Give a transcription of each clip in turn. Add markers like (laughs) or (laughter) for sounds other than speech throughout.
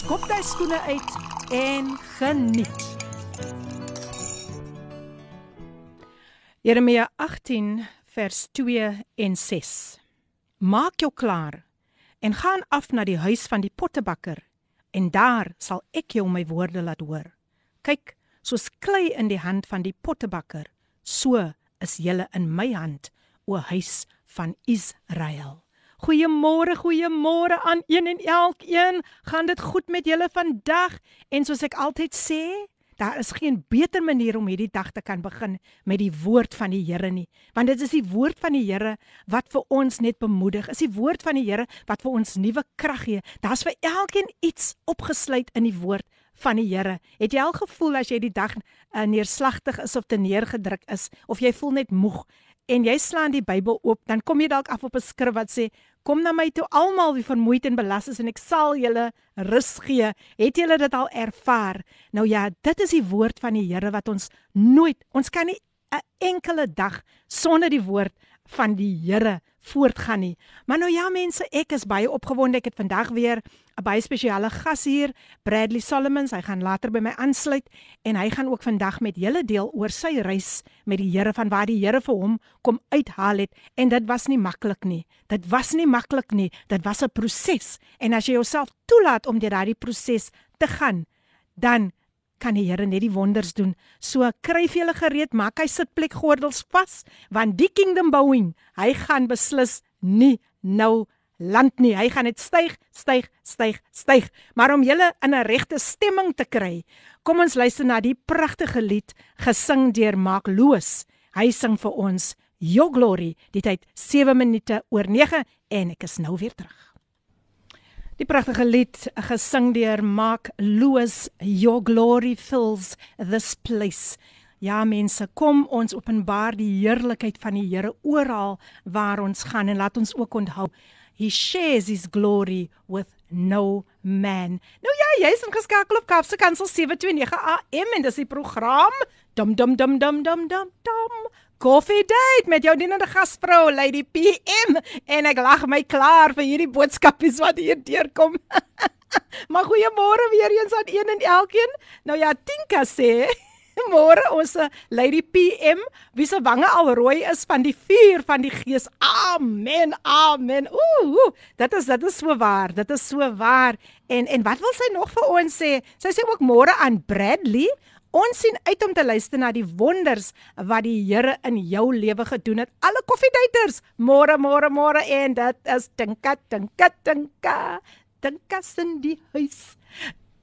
skop jy skoene uit en geniet. Jeremia 18 vers 2 en 6. Maak jou klaar en gaan af na die huis van die pottebakker en daar sal ek jou my woorde laat hoor. Kyk, soos klei in die hand van die pottebakker, so is julle in my hand, o huis van Israel. Goeiemôre, goeiemôre aan een en elkeen. Gaan dit goed met julle vandag? En soos ek altyd sê, daar is geen beter manier om hierdie dag te kan begin met die woord van die Here nie, want dit is die woord van die Here wat vir ons net bemoedig. Is die woord van die Here wat vir ons nuwe krag gee. Daar's vir elkeen iets opgesluit in die woord van die Here. Het jy al gevoel as jy die dag uh, neerslagtig is of te neergedruk is of jy voel net moeg en jy slaan die Bybel oop, dan kom jy dalk af op 'n skrif wat sê Kom na my toe almal wie vermoeid en belas is en ek sal julle rus gee. Het julle dit al ervaar? Nou ja, dit is die woord van die Here wat ons nooit, ons kan nie 'n enkele dag sonder die woord van die Here voortgaan nie. Maar nou ja mense, ek is baie opgewonde. Ek het vandag weer 'n baie spesiale gas hier, Bradley Solomons. Hy gaan later by my aansluit en hy gaan ook vandag met julle deel oor sy reis met die Here van waar die Here vir hom kom uithaal het en dit was nie maklik nie. Dit was nie maklik nie. Dit was 'n proses en as jy jouself toelaat om deur daardie proses te gaan, dan kan die Here net die wonders doen. So kry vir julle gereed, maak hy sitplek gordels vas, want die kingdom bouing, hy gaan beslis nie nou land nie. Hy gaan net styg, styg, styg, styg. Maar om julle in 'n regte stemming te kry, kom ons luister na die pragtige lied gesing deur Mark Loos. Hy sing vir ons Your Glory. Dit het 7 minute oor 9 en ek is nou weer terug. Die pragtige lied gesing deur Mark Lewis Your Glory Fills This Place. Ja mense, kom ons openbaar die heerlikheid van die Here oral waar ons gaan en laat ons ook onthou He shares his glory with no man. Nou ja, jy's ingeskakel op Kapse Kansel 729 AM en dis die program dum dum dum dum dum dum dum Coffee date met jou dienende gasvrou Lady PM en ek lag my klaar vir hierdie boodskapies wat hier deurkom. (laughs) maar goeiemôre weer eens aan een en elkeen. Nou ja, Tinka sê (laughs) môre ons eh, Lady PM wie se wange al rooi is van die vuur van die gees. Amen. Amen. Ooh, dit is dit is so waar. Dit is so waar. En en wat wil sy nog vir ons sê? Sy sê ook môre aan Bradley. Ons sien uit om te luister na die wonders wat die Here in jou lewe gedoen het. Alle koffiedaters, môre môre môre en dit is dinka dinka dinka. Dinka sin die huis.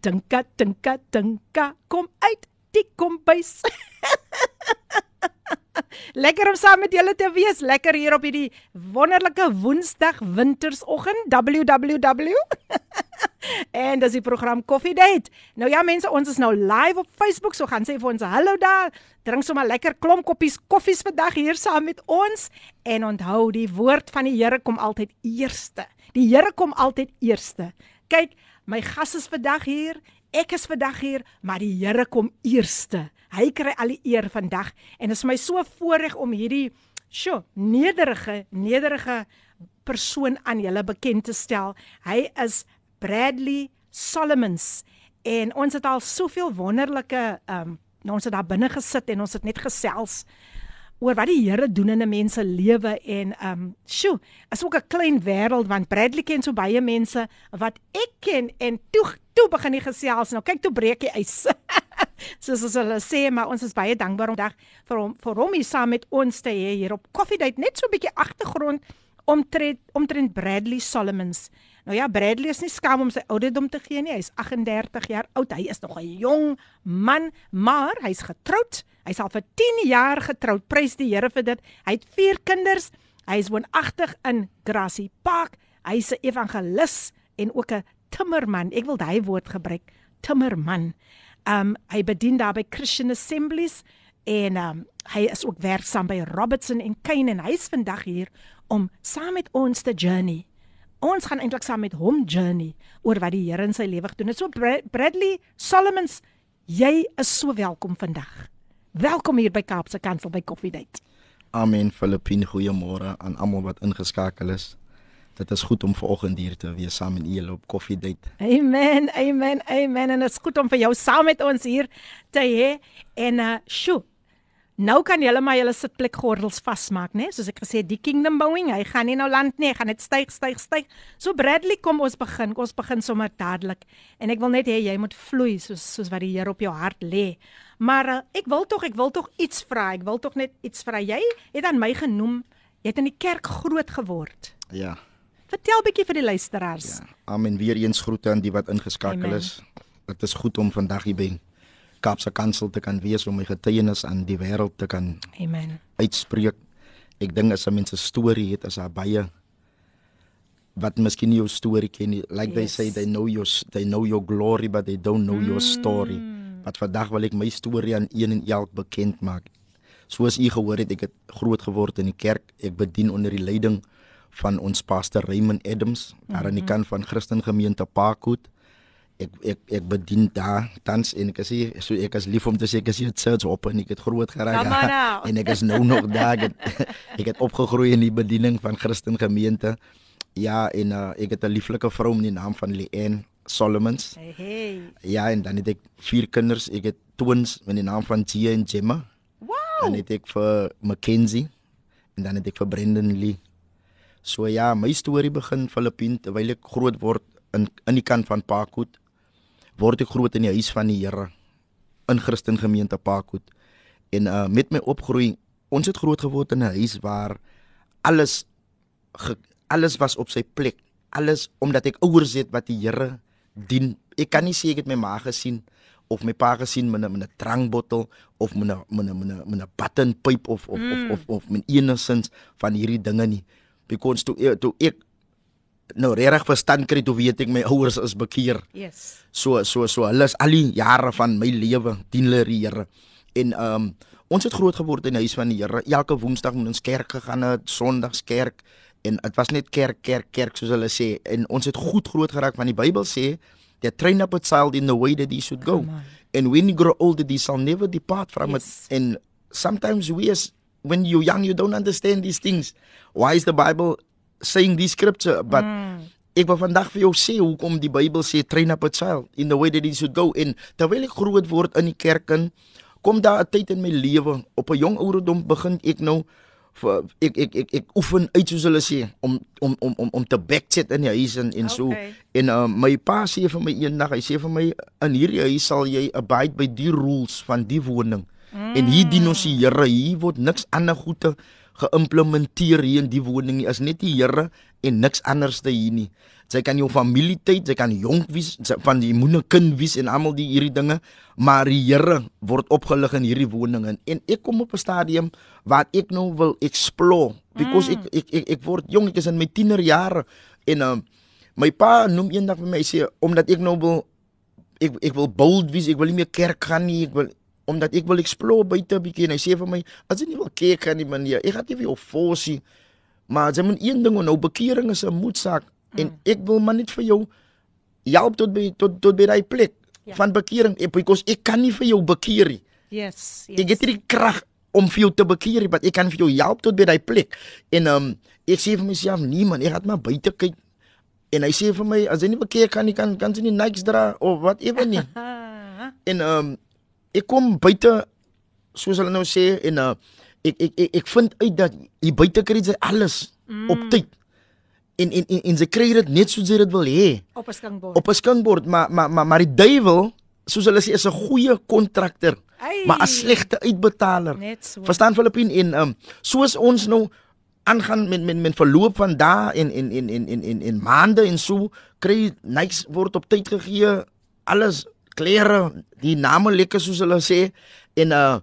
Dinka dinka dinka kom uit die kombuis. (laughs) (laughs) Lekker om saam met julle te wees. Lekker hier op hierdie wonderlike Woensdag wintersoggend. www. (laughs) en dis die program Coffee Date. Nou ja mense, ons is nou live op Facebook, so gaan sê vir ons hallo daar. Drink sommer lekker klomp koppies koffies vandag hier saam met ons en onthou die woord van die Here kom altyd eerste. Die Here kom altyd eerste. Kyk, my gas is vandag hier. Ek is vandag hier, maar die Here kom eerste. Hy kry al die eer vandag en dit is my so voorreg om hierdie sjo nederige nederige persoon aan julle bekend te stel. Hy is Bradley Solomons en ons het al soveel wonderlike um, ons het daar binne gesit en ons het net gesels oor wat die Here doen in 'n mens se lewe en ehm um, sjo, is ook 'n klein wêreld want Bradley ken so baie mense wat ek ken en toe toe begin hy gesels nou kyk toe breek hy ys. (laughs) (laughs) Soos ons hulle sê, maar ons is baie dankbaar om dag vir hom vir hom hier saam met ons te hê hier op Coffee Date net so 'n bietjie agtergrond omtrent omtrent Bradley Solomons. Nou ja, Bradley is nie skaam om sy ouderdom te gee nie. Hy's 38 jaar oud. Hy is nog 'n jong man, maar hy's getroud. Hy's al vir 10 jaar getroud. Prys die Here vir dit. Hy het 4 kinders. Hy is woonagtig in Grassy Park. Hy's 'n evangelis en ook 'n timmerman. Ek wil daai woord gebruik. timmerman. Um hy bedien daar by Christian Assemblies en um hy is ook werksaam by Robertson en Kane en hy's vandag hier om saam met ons te journey. Ons gaan eintlik saam met hom journey oor wat die Here in sy lewe gedoen het. So Bradley Solomons, jy is so welkom vandag. Welkom hier by Kaapse Kansel by Coffee Date. Amen Filippine, goeiemôre aan almal wat ingeskakel is. Dit is goed om vanoggend hier te wees saam met julle op Coffee Date. Amen. Amen. Amen. En dit is goed om vir jou saam met ons hier te hê. En uh, sjoe, Nou kan julle maar julle sitplekgordels vasmaak, né? Soos ek gesê, die Kingdom Boeing, hy gaan nie nou land nie, hy gaan net styg, styg, styg. So Bradley, kom ons begin. Ons begin sommer dadelik. En ek wil net hê jy moet vloei soos soos wat die Here op jou hart lê. Maar uh, ek wil tog, ek wil tog iets vra. Ek wil tog net iets vra. Jy het aan my genoem, jy het in die kerk groot geword. Ja. Vertel bietjie vir die luisteraars. Ja. Amen. Weer eens groete aan die wat ingeskakel Amen. is. Dit is goed om vandag hier by Kaapse Kansel te kan wees om my getuienis aan die wêreld te kan Amen. uitspreek. Ek dink as 'n mens 'n storie het, is daar baie wat miskien nie jou storie ken nie. Like yes. they say they know your they know your glory but they don't know mm. your story. Wat vandag wil ek my storie aan een en elk bekend maak. Soos u gehoor het, ek het groot geword in die kerk. Ek bedien onder die leiding van ons pastor Raymond Adams, daar aan die mhm. kant van Christen Gemeente Parkwood ek ek ek bedien daar tans en ek sê so ek is lief om te sê ek is hier church op en ek het groot geraak nou. (laughs) en ek is nou nog daar. Ek het, (laughs) ek het opgegroei in die bediening van Christen gemeente. Ja en uh, ek het 'n lieflike vrou met die naam van Leanne Solomons. Hey, hey. ja en dan het ek vier kinders. Ek het twins met die naam van Gia en Gemma wow. Dan het ek vir Mackenzie en dan het ek vir Brendan Lee so ja my storie begin Filippine terwyl ek groot word in in die kant van Parkwood word ek groot in die huis van die Here in Christen gemeente Parkwood. En uh met my opgroei, ons het groot geword in 'n huis waar alles ge, alles was op sy plek. Alles omdat ek ouers het wat die Here dien. Ek kan nie sê ek het my ma gesien of my pa gesien met 'n met 'n drankbottel of met 'n met 'n met 'n met 'n button pipe of of, mm. of of of met enigsins van hierdie dinge nie. Because toe toe ek nou reg verstand kry toe weet ek my ouers is bekeer. Yes. So so so hulle is al die jare van my lewe dien hulle die Here. En ehm um, ons het groot geword in die huis van die Here. Elke Woensdag moet ons kerk gegaan het, Sondags kerk en dit was net kerk kerk kerk soos hulle sê en ons het goed groot geraak want die Bybel sê they train up a child in the way that he should go. And when you grow older he shall never depart from yes. it. And sometimes we as when you're young you don't understand these things. Why is the Bible saying this scripture but mm. ek wil vandag vir jou sê hoekom die Bybel sê train up a child in the way that he should go en terwyl ek groot word in die kerk in kom daar 'n tyd in my lewe op 'n jong ouderdom begin ek nou vir ek ek ek ek oefen uit soos hulle sê om om om om om te backchat in die huis en en okay. so en uh, my pa sê vir my eendag hy sê vir my in hierdie huis sal jy abide by die rules van die woning mm. en hier dien ons die Here hier word niks ander goede geïmplementeer hier in die woning nie. Is net die Here en niks anders te hier nie. Jy kan jou familie tyd, jy kan jonk wees, van die moene kind wees en almal die hierdie dinge, maar die Here word opgelig in hierdie woning en, ek kom op 'n stadium waar ek nou wil explore because mm. ek, ek ek ek word jong, ek is in my tienerjare en um, my pa noem eendag vir my sê omdat ek nou wil ek ek wil bold wees, ek wil nie meer kerk gaan nie, ek wil omdat ek wil explore buite 'n bietjie en hy sê vir my as jy nie wil kyk kan nie meneer ek gaan nie vir jou forsie maar jy moet een ding nou bekering is 'n moedsaak mm. en ek wil maar net vir jou help tot by tot tot by daai plek ja. van bekering ek, because ek kan nie vir jou bekeer nie. Yes, yes. Ek het nie krag om vir jou te bekeer nie maar ek kan vir jou help tot by daai plek. En um, ek sê vir myself nee man ek gaan maar buite kyk. En hy sê vir my as jy nie bekeer kan nie kan kan jy nie niks dra of whatever nie. (laughs) En um, ek kom buite soos hulle nou sê en uh, ek, ek ek ek vind uit dat die buite kry jy alles mm. op tyd. En en en, en sy kry dit net soos jy dit wil hê. Op 'n skinkbord. Op 'n skinkbord, maar maar maar maar die duiwel, soos hulle sê, is 'n goeie kontrakteur, maar 'n slegte uitbetaler. So. Verstaan Filippin en um, soos ons nou aangaan met met met verloop van dae en en en en en en, en maande en so kry niks word op tyd gegee alles klere, die name lekker soos hulle sê en uh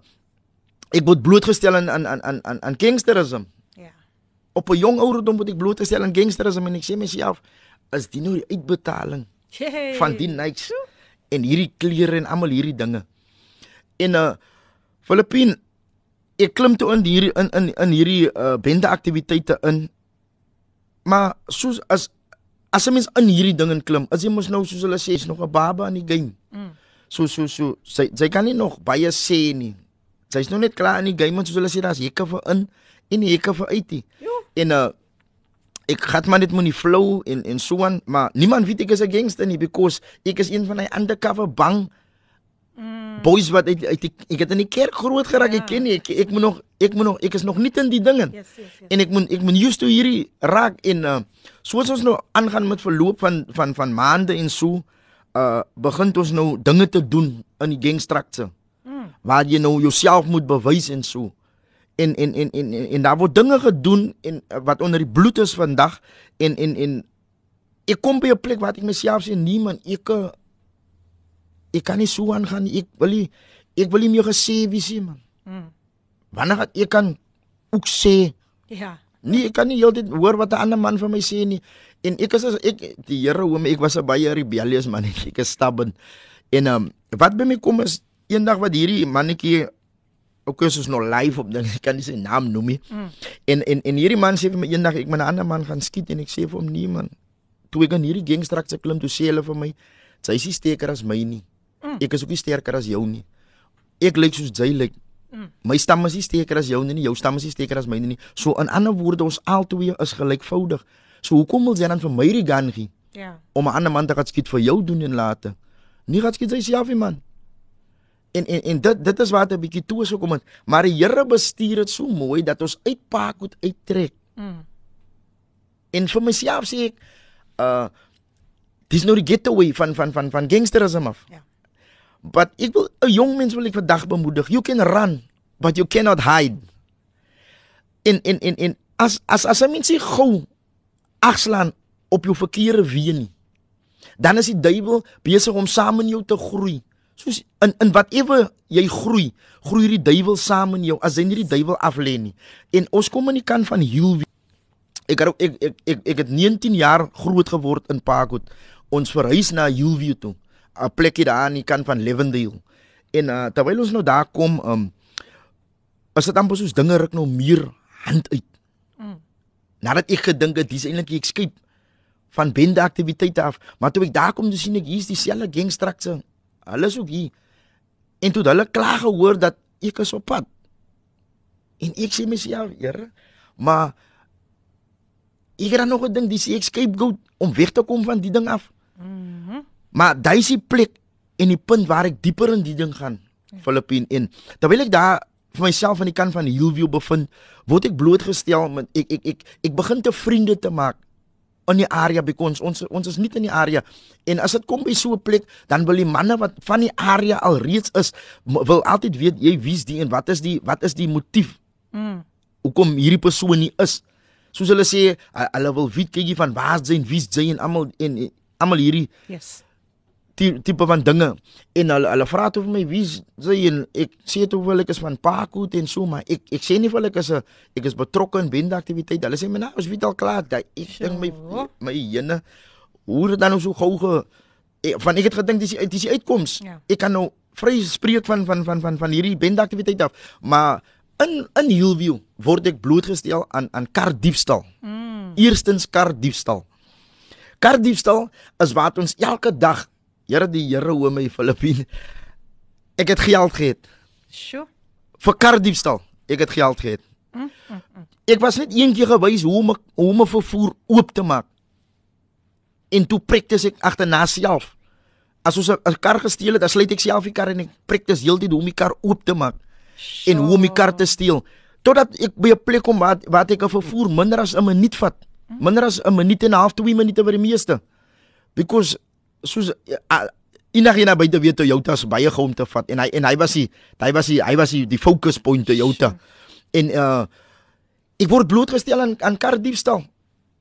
ek word blootgestel aan aan aan aan aan gangsterisme. Ja. Op 'n jong ouderdom word ek blootgestel aan gangsterisme en ek sê myself is dit nou die uitbetaling hey. van die niks en hierdie klere en almal hierdie dinge. En uh Filippin ek klim toe in hierdie in in in hierdie uh bende aktiwiteite in. Maar soos as as 'n mens in hierdie ding in klim, as jy mos nou soos hulle sê, is nog 'n baba in die game. Mm. So so so sy sy kan nie nog baie sê nie. Sy's nog net klaar in die game, soos hulle sê, daar's hekke vir in en hekke vir uit. En uh ek gaan maar net die flow en en so aan, maar niemand weet ek is 'n gangster nie because ek is een van die undercover bang mm. boys wat uit, uit ek, ek het in die kerk groot geraak, ja. ek ken nie ek ek moet nog ek moet nog ek is nog nie in die dinge. Yes, yes, yes. En ek moet ek moet used to hierdie raak en uh soos ons nou aangaan met verloop van van van maande en so uh begin ons nou dinge te doen in die gangstrukture. Mm. Waar jy nou jouself moet bewys en so en en en en en, en daar word dinge gedoen en wat onder die bloed is vandag en en en ek kom by 'n plek waar ek myself sê nee man ek ek kan nie so aangaan ek wil nie ek wil nie meer gesê wie sê man mm. wanneer ek kan ook sê ja nee ek kan nie heeltyd hoor wat 'n ander man van my sê nie en ek is ek die Here hoe my ek was 'n baie rebellious man (laughs) ek is stubborn en um, wat by my kom is eendag wat hierdie mannetjie ook as ons nou live op ding, (laughs) ek kan nie sy naam noem nie. Mm. En en en hierdie man sê vir my eendag ek met 'n ander man gaan skiet en ek sê vir hom nee man. Toe ek aan hierdie gangstrakse klim toe sê hulle vir my, sy is nie sterker as my nie. Mm. Ek is ook nie sterker as jou nie. Ek lyk soos jy lyk. Mm. My stam is nie sterker as jou nie, jou stam is nie sterker as myne nie. So in ander woorde ons albei is gelykvoudig. So hoekom wil jy dan vir my die gun gee? Ja. Om 'n ander man te gaan skiet vir jou doen en later. Nie gaan skiet sy self nie man en en en dit dit is wat 'n bietjie toe so kom het maar die Here bestuur dit so mooi dat ons uitpaak moet uittrek. Mm. En vir myself sê ek uh dis nou die getaway van van van van gangsterisme af. Ja. But ek wil 'n jong mens wil ek vandag bemoedig. You can run, but you cannot hide. In in in in as as as 'n mens se gou agslaan op jou verkeerde weë nie. Dan is die duiwel besig om saam met jou te groei soos in in whatever jy groei, groei die duiwel saam in jou as jy nie die duiwel aflê nie. En ons kom aan die kant van Hielwie. Ek het ek ek ek, ek het 19 jaar groot geword in Parkwood. Ons verhuis na Hielwie toe. 'n Plekie daar aan die kant van Levendale. En uh, terwyl ons nou daar kom, um as dit amper soos dinge ruk nou meer hand uit. Mm. Nadat ek gedink het dis eintlik ek skep van bende aktiwiteite af, maar toe ek daar kom, dan sien ek hier's dieselfde gangstrakse Hulle is ook hier. En toe hulle klaar gehoor dat ek is op pad. En ek sê myself, Here, maar ek het nog 'n ding, dis ek scapegoat om weg te kom van die ding af. Mm maar daai is die plek en die punt waar ek dieper in die ding gaan. Ja. Filippin in. Terwyl ek daar vir myself aan die kant van Hillview bevind, word ek blootgestel met ek ek ek ek begin te vriende te maak in die area because ons ons is nie in die area en as dit kom by so 'n plek dan wil die manne wat van die area al reeds is wil altyd weet jy wie's die en wat is die wat is die motief mm. hoekom hierdie persoon nie is soos hulle sê hulle wil weet kykie van waar is hy en wie's hy en almal en almal hierdie yes tipe van dinge en hulle hulle vra toe vir my wie sê en ek sê toe wil ek is van Pakut en so maar ek ek sê nie vir ek is 'n ek is betrokke in bende aktiwiteit hulle sê my nou is weet al klaar. Dat ek dink my my jene hoe dit dan nou so gou ge ek, van ek het gedink dis dis die uitkoms. Ja. ek kan nou vry spreek van van van van van hierdie bende aktiwiteit af maar in in Hillview word ek blootgestel aan aan kar diefstal. Mm. eerstens kar diefstal. Kar diefstal is wat ons elke dag Here die Here hoe my Filippine. Ek het geld gehad. Sjoe. Vir kardiefstal. Ek het geld gehad. Mm, mm, mm. Ek was net eendag gewys hoe om hoe om vervoer oop te maak. En toe praktis ek agterna self. As ons 'n kar gesteel het, dan sluit ek self die kar en ek praktis heeltyd hoe om die kar oop te maak. Sjoe. En hoe om die kar te steel totdat ek by 'n plek kom waar waar ek 'n vervoer minder as 'n minuut vat. Minder as 'n minuut en 'n half, 2 minute vir die meeste. Because soos uh, Inagina by te weet Toyota se baie gou om te vat en hy en hy was die hy was die hy was die, die focus point Toyota. En uh ek word blootgestel aan aan kar diefstal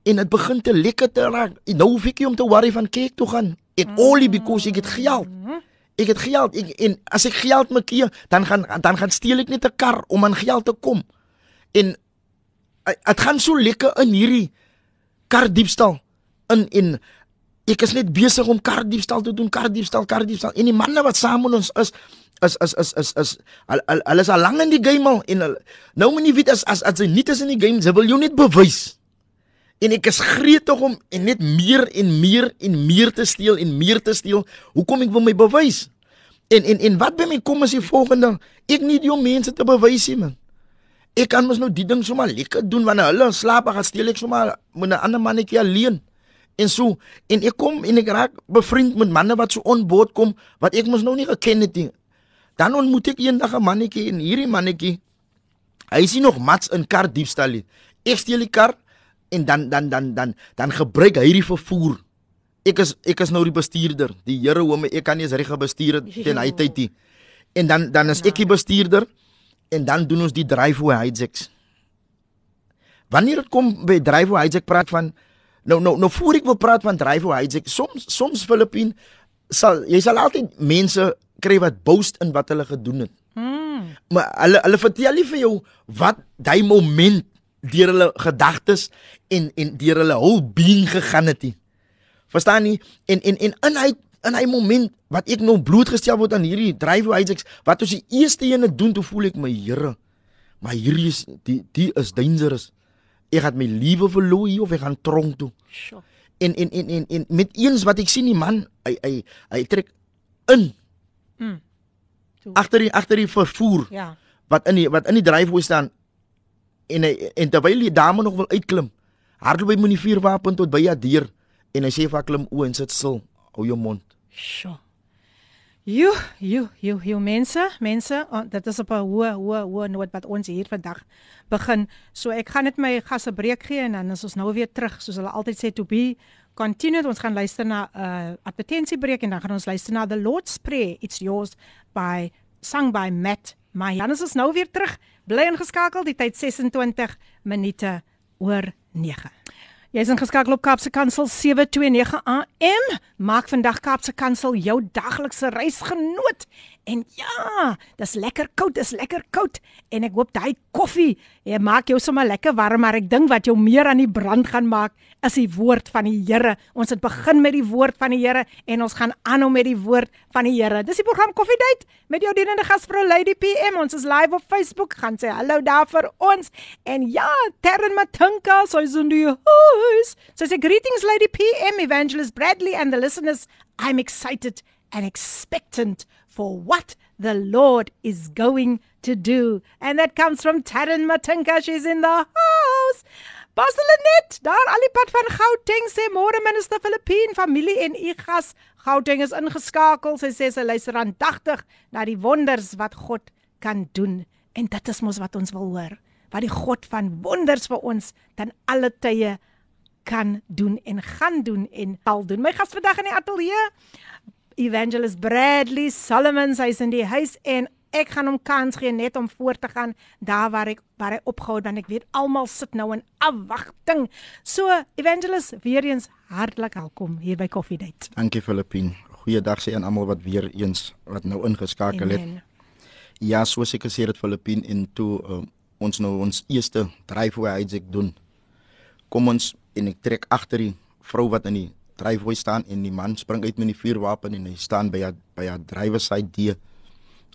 en dit begin te lekker te raak. Nou hoef ek nie om te worry van kyk toe gaan. Ek only because ek het geld. Ek het geld ek, en as ek geld maak hier dan gaan dan gaan steel ek net 'n kar om aan geld te kom. En dit gaan so lekker in hierdie kar diefstal in en Ek is net besig om kardiefstal te doen, kardiefstal, kardiefstal. En die manne wat saam met ons is is is is is is hulle is al lank in die game al en hulle nou moet nie weet as as as hy nie is in die game, jy wil jou net bewys. En ek is gretig om en net meer en meer en meer te steel en meer te steel. Hoekom ek wil my bewys? En en en wat by my kom is die volgende. Ek nie die mense te bewys nie man. Ek kan mos nou die ding sommer lekker doen wanneer hulle slaap, gaan steel ek sommer met 'n ander mannetjie alleen. En so en ek kom en ek raak bevriend met manne wat so onboord kom wat ek mos nou nie geken het nie. Dan ontmoet ek eendag 'n mannetjie en hierdie mannetjie hy sien nog mats in kar diefstal. Ek steel die kar en dan dan dan dan dan gebruik hy hierdie vervoer. Ek is ek is nou die bestuurder. Die Here hom ek kan nie as reg bestuur (laughs) teen hy tyd nie. En dan dan is ek die bestuurder en dan doen ons die drive-through hijacks. Wanneer dit kom by drive-through hijack praat van nou nou nou voor ek wil praat van drive-through hijack, soms soms Filippin sal jy sal altyd mense kry wat boast in wat hulle gedoen het. Mm. Maar hulle hulle vertel nie vir jou wat daai moment deur hulle gedagtes en en deur hulle whole being gegaan het nie. Verstaan nie? En en en in hy in hy moment wat ek nou blootgestel word aan hierdie drive hijacks wat ons die eerste ene doen toe voel ek my Here. Maar hierdie is die die is dangerous. Ek het my liewe verloor hier of ek gaan tronk toe. Sjoe. En en en en, en met eens wat ek sien die man hy hy hy trek in Mm. Agter die agter die vervoer Ja. wat in die wat in die driveway staan en hy, en terwyl die dame nog wil uitklim hardloop hy met die vuurwapen tot by haar deur en hy sê vir haar klim o en sit stil hou jou mond Sjoe. Jo, jo, jo, jo mense, mense, oh, dit is op 'n hoë hoë hoë noot wat ons hier vandag begin. So ek gaan net my gasse breek gee en dan is ons nou weer terug soos hulle altyd sê to be continued. Ons gaan luister na 'n uh, advertensiebreek en dan gaan ons luister na The Lord's Prayer. It's yours by sung by Matt. Maar dan is ons nou weer terug. Bly ingeskakel, die tyd 26 minute oor 9. Jy's ingeskakel op Kaapse Kansel 729 AM. Maak vandag Kaapse Kansel jou daglikse reisgenoot. En ja, dis lekker koud, dis lekker koud en ek hoop daai koffie, jy maak jou sommer lekker warm, maar ek dink wat jou meer aan die brand gaan maak is die woord van die Here. Ons het begin met die woord van die Here en ons gaan aanhou met die woord van die Here. Dis die program Coffee Date met jou dienende gasvrou Lady PM. Ons is live op Facebook. Gaan sê hallo daar vir ons. En ja, Terren Matunka, so is in die huis. So say greetings Lady PM, Evangelist Bradley and the listeners. I'm excited and expectant for what the Lord is going to do. And that comes from Taryn Matinka. She's in the house. Pastor Lenet, daar al die pad van Gauteng sê môre minister Filippien familie en u gas Gauteng is ingeskakel. Sy sê sy luister aandagtig na die wonders wat God kan doen. En dit is mos wat ons wil hoor. Wat die God van wonders vir ons ten alle tye kan doen en gaan doen en sal doen. My gas vandag in die ateljee Evangelist Bradley Solomon hy's in die huis en ek gaan hom kans gee net om voort te gaan daar waar ek waar hy opgehou het want ek weet almal sit nou in afwagting. So Evangelist weer eens hartlik welkom hier by Coffee Date. dankie Filippin goeiedag sê aan almal wat weer eens wat nou ingeskakel het Amen. ja soos ek gesê het Filippin en toe uh, ons nou ons eerste driveway hijack doen kom ons en ek trek agter die vrou wat in die driveway staan en die man spring uit met die vuurwapen en hy staan by haar by haar driver side deur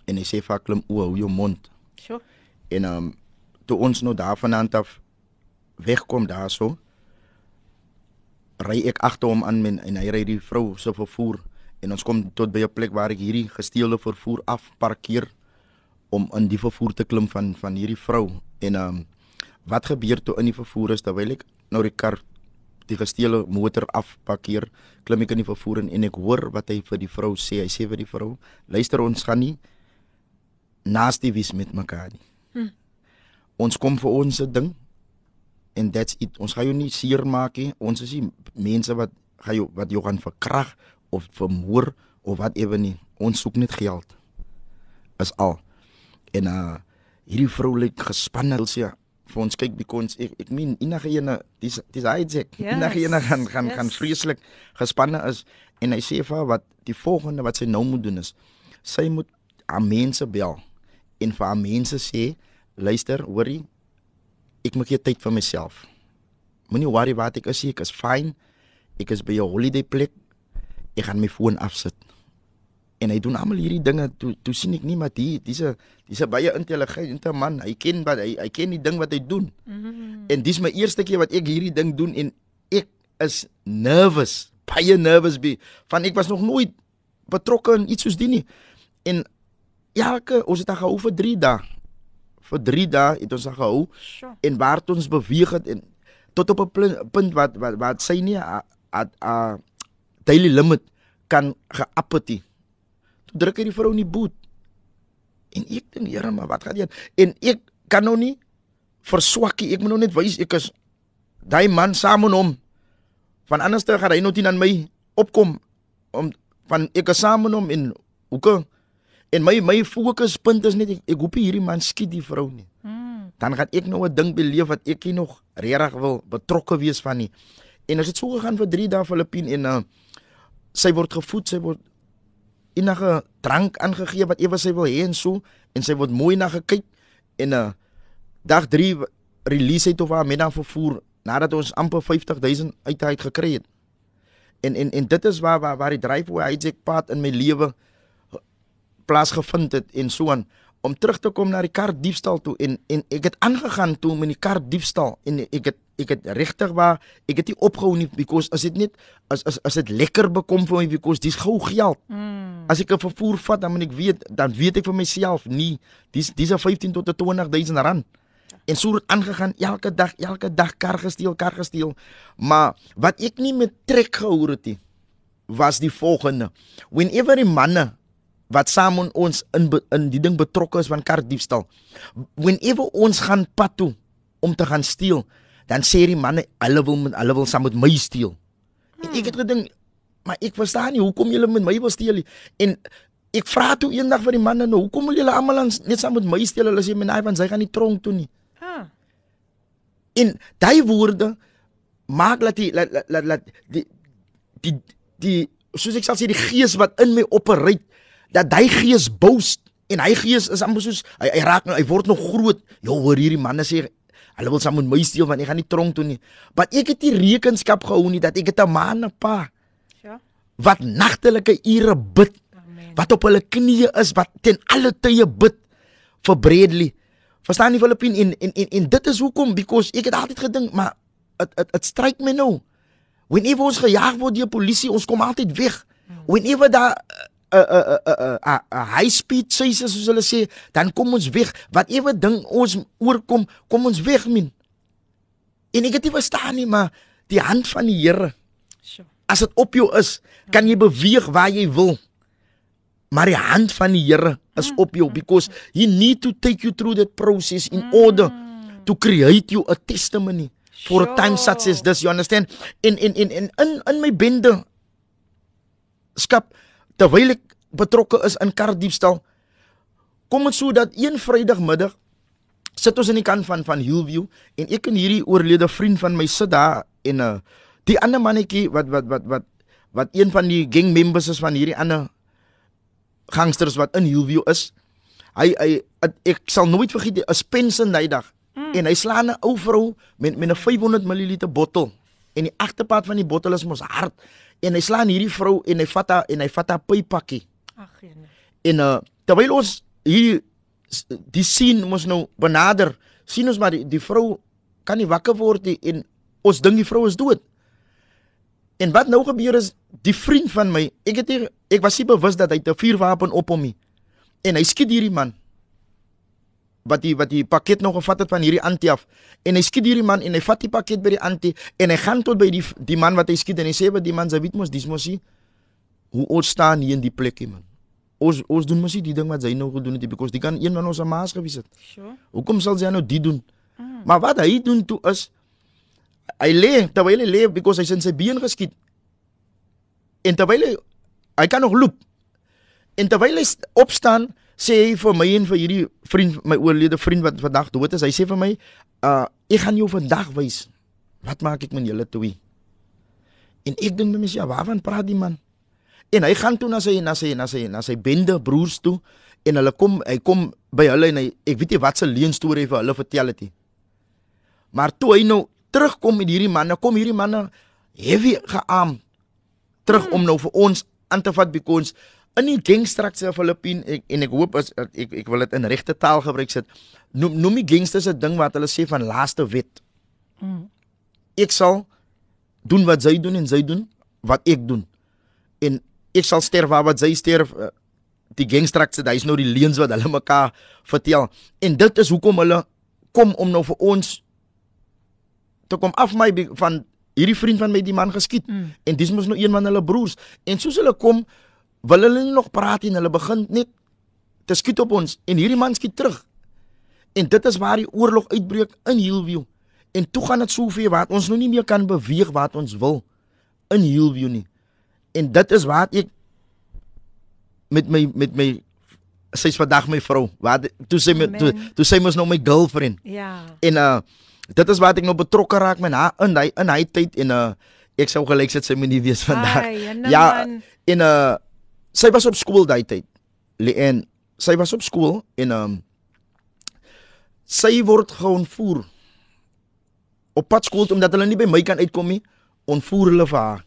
en hy sê vir haar klim o hou jou mond Sjoe. en ehm um, toe ons nou daarvandaan af wegkom daarso ry ek agter hom aan men, en hy ry die vrou se vervoer en ons kom tot by 'n plek waar ek hierdie gesteelde vervoer afparkeer om in die vervoer te klim van van hierdie vrou en ehm um, wat gebeur toe in die vervoer is terwyl ek nou die kar die gesteelde motor afparkeer klim ek in die vervoer en, en ek hoor wat hy vir die vrou sê. Hy sê vir die vrou luister ons gaan nie nasty wees met mekaar nie. Hm. ons kom vir ons ding en that's it. Ons gaan jou nie seer maak nie. Ons is nie mense wat gaan jou wat jou gaan verkrag of vermoor of wat ewe nie. Ons soek net geld. Is al. En uh hierdie vrou lyk gespanne. Sê vir ons kyk because ek ek meen enige ene dis dis Isaac Yes, enige ene gaan gaan yes. gaan vreeslik gespanne is. En hy sê vir haar wat die volgende wat sy nou moet doen is sy moet aan mense bel en vir haar mense sê luister hoorie ek maak hier tyd vir myself. Moenie worry wat ek is ek is fine. Ek is by 'n holiday plek. Ek gaan my foon afsit. En hy doen almal hierdie dinge toe toe sien ek nie maar die dis 'n dis 'n baie intelligente man. Hy ken wat hy hy ken die ding wat hy doen. Mm -hmm. En dis my eerste keer wat ek hierdie ding doen en ek is nervous, baie nervous be. Van ek was nog nooit betrokke in iets soos dit nie. En elke ons het gehou vir 3 dae. Vir 3 dae het ons gehou. Sure. En waar ons beweeg het en tot op 'n punt wat wat wat sy nie 'n 'n daily limit kan geappeti. Toe druk hy die vrou in die boot. En ek dink, Here, maar wat gaan jy? En ek kan nou nie verswakkie. Ek moet nou net wys ek is daai man saam met hom. Van anders te gaan hy nou teen aan my opkom om van ek is saam met hom en hoekom En my my fokuspunt is net ek, ek hoop hierdie man skiet die vrou nie. Mm. Dan gaan ek nou 'n ding beleef wat ek nie nog regtig wil betrokke wees van nie. En as dit so gegaan vir 3 dae Filippin en uh, sy word gevoed, sy word enige drank aangegee wat ewe sy wil hê en so en sy word mooi na gekyk en 'n uh, dag 3 release het of haar met dan vervoer nadat ons amper 50000 uit uit gekry het. En en en dit is waar waar waar die dryf hoe hy se pad in my lewe plaasgevind het en so aan om terug te kom na die kar diefstal toe en en ek het aangegaan toe met die kar diefstal en ek het ek het regtig waar ek het nie opgehou nie because as dit net as as as dit lekker bekom vir my because dis gou geld. Mm. As ek 'n vervoer vat dan moet ek weet dan weet ek vir myself nie dis dis 'n 15 tot 20000 rand. En so het aangegaan elke dag elke dag kar gesteel kar gesteel. Maar wat ek nie met trek gehoor het nie was die volgende. Whenever die manne wat saam met ons in in die ding betrokke is van kardiefstal. Whenever ons gaan pad toe om te gaan steel, dan sê die manne hulle wil met hulle wil saam met my steel. En ek het gedink, maar ek verstaan nie hoekom julle met my wil steel nie. En ek vra toe eendag vir die manne nou, hoekom wil julle almal net saam met my steel? Hulle sê menaai want sy gaan nie tronk toe nie. Ha. En daai woorde maak dat die laat laat laat die die die soos ek sal sê die gees wat in my opereer dat hy gees boast en hy gees is amper soos hy, hy raak nou hy word nog groot. Jo hoor hierdie manne sê hulle wil saam met my steel want ek gaan nie tronk toe nie. Maar ek het nie rekenskap gehou nie dat ek het 'n man 'n pa. Ja. Wat nagtelike ure bid. Amen. Wat op hulle knieë is wat ten alle tye bid vir Bradley. Verstaan jy Filippin en en en, en dit is hoekom because ek het altyd gedink maar dit dit stryk my nou. Whenever ons gejaag word deur polisie, ons kom altyd weg. Hmm. Whenever daar 'n 'n 'n 'n 'n high speed chase soos hulle sê, dan kom ons weg. Wat ewe ding ons oorkom, kom ons weg min. En ek het nie verstaan nie, maar die hand van die Here. As dit op jou is, kan jy beweeg waar jy wil. Maar die hand van die Here is op jou because he need to take you through that process in order to create you a testimony for a time such as this. You understand? In in in in in, in my bende skap terwyl ek betrokke is in kardiefstal kom dit so dat een Vrydagmiddag sit ons in die kant van van Hillview en ek en hierdie oorlede vriend van my sit daar en uh, die ander mannetjie wat wat wat wat wat een van die gang members is van hierdie ander gangsters wat in Hillview is hy hy ek sal nooit vergeet 'n Spencer Nydag mm. en hy slaan 'n ou vrou met met 'n 500 ml bottel en die agterpad van die bottel is mos hard en hy slaan hierdie vrou en hy vat haar en hy vat haar pypakkie. Ag nee. En uh, terwyl ons hier die sien mos nou benader, sien ons maar die, die vrou kan nie wakker word nie en ons dink die vrou is dood. En wat nou gebeur is die vriend van my, ek het hier, ek was nie bewus dat hy 'n vuurwapen op hom het. En hy skiet hierdie man wat die wat die pakket nog gevat het van hierdie antie af. En hy skiet hierdie man en hy vat die pakket by die antie en hy gaan tot by die die man wat hy skiet en hy sê wat die man se weet mos dis mos hy hoe ons staan hier in die plek man. Ons ons doen mos die ding wat hy nou gedoen het because die kan een van ons maas gewees het. Sure. Hoekom sal sy nou dit doen? Mm. maar wat hy doen toe is hy lê terwyl hy lê because hy sin sy been geskiet. En terwyl hy hy kan nog loop. En terwyl hy opstaan sê hy vir my en vir hierdie vriend my oorlede vriend wat vandag dood is hy sê vir my uh ek gaan jou vandag wys. Wat maak ek met julle twee? En ek dink my ja waarvan praat die man? En hy gaan toe na sy na sy na sy na sy bende broers toe en hulle kom hy kom by hulle en hy ek weet nie wat se leuen storie vir hulle vertel het nie. Maar toe hy nou terugkom met hierdie manne kom hierdie manne heavy gearm terug hmm. om nou vir ons aan te vat because in die gangsters in Filippine ek, en ek hoop as ek ek wil dit in regte taal gebruik sit. Noem noem die gangsters 'n ding wat hulle sê van laaste wet. Mm. Ek sal doen wat sy doen en sy doen wat ek doen. En ek sal sterf waar wat sy sterf. eh, Die gangsters, dit is nou die leuns wat hulle mekaar vertel. En dit is hoekom hulle kom om nou vir ons te kom af my van hierdie vriend van my die man geskiet. Mm. En dis mos nou een van hulle broers. En soos hulle kom, wil hulle nie nog praat nie. Hulle begin net te skiet op ons en hierdie man skiet terug. En dit is waar die oorlog uitbreek in Hillview. En toe gaan dit so ver wat ons nou nie meer kan beweeg wat ons wil in Hillview nie. En dit is waar ek met my met my sy's vandag my vrou. Wat toe sy met toe, toe sy mos nou my girlfriend. Ja. En uh dit is wat ek nou betrokke raak met haar in hy in hy tyd en uh ek sou gelyk sit sy moet nie wees vandag. Ai, ja, man. en uh sy was op skool daai tyd. Le- En sy was op skool en um sy word geontvoer. Op pad skool toe, omdat hulle nie by my kan uitkom nie, ontvoer hulle vir haar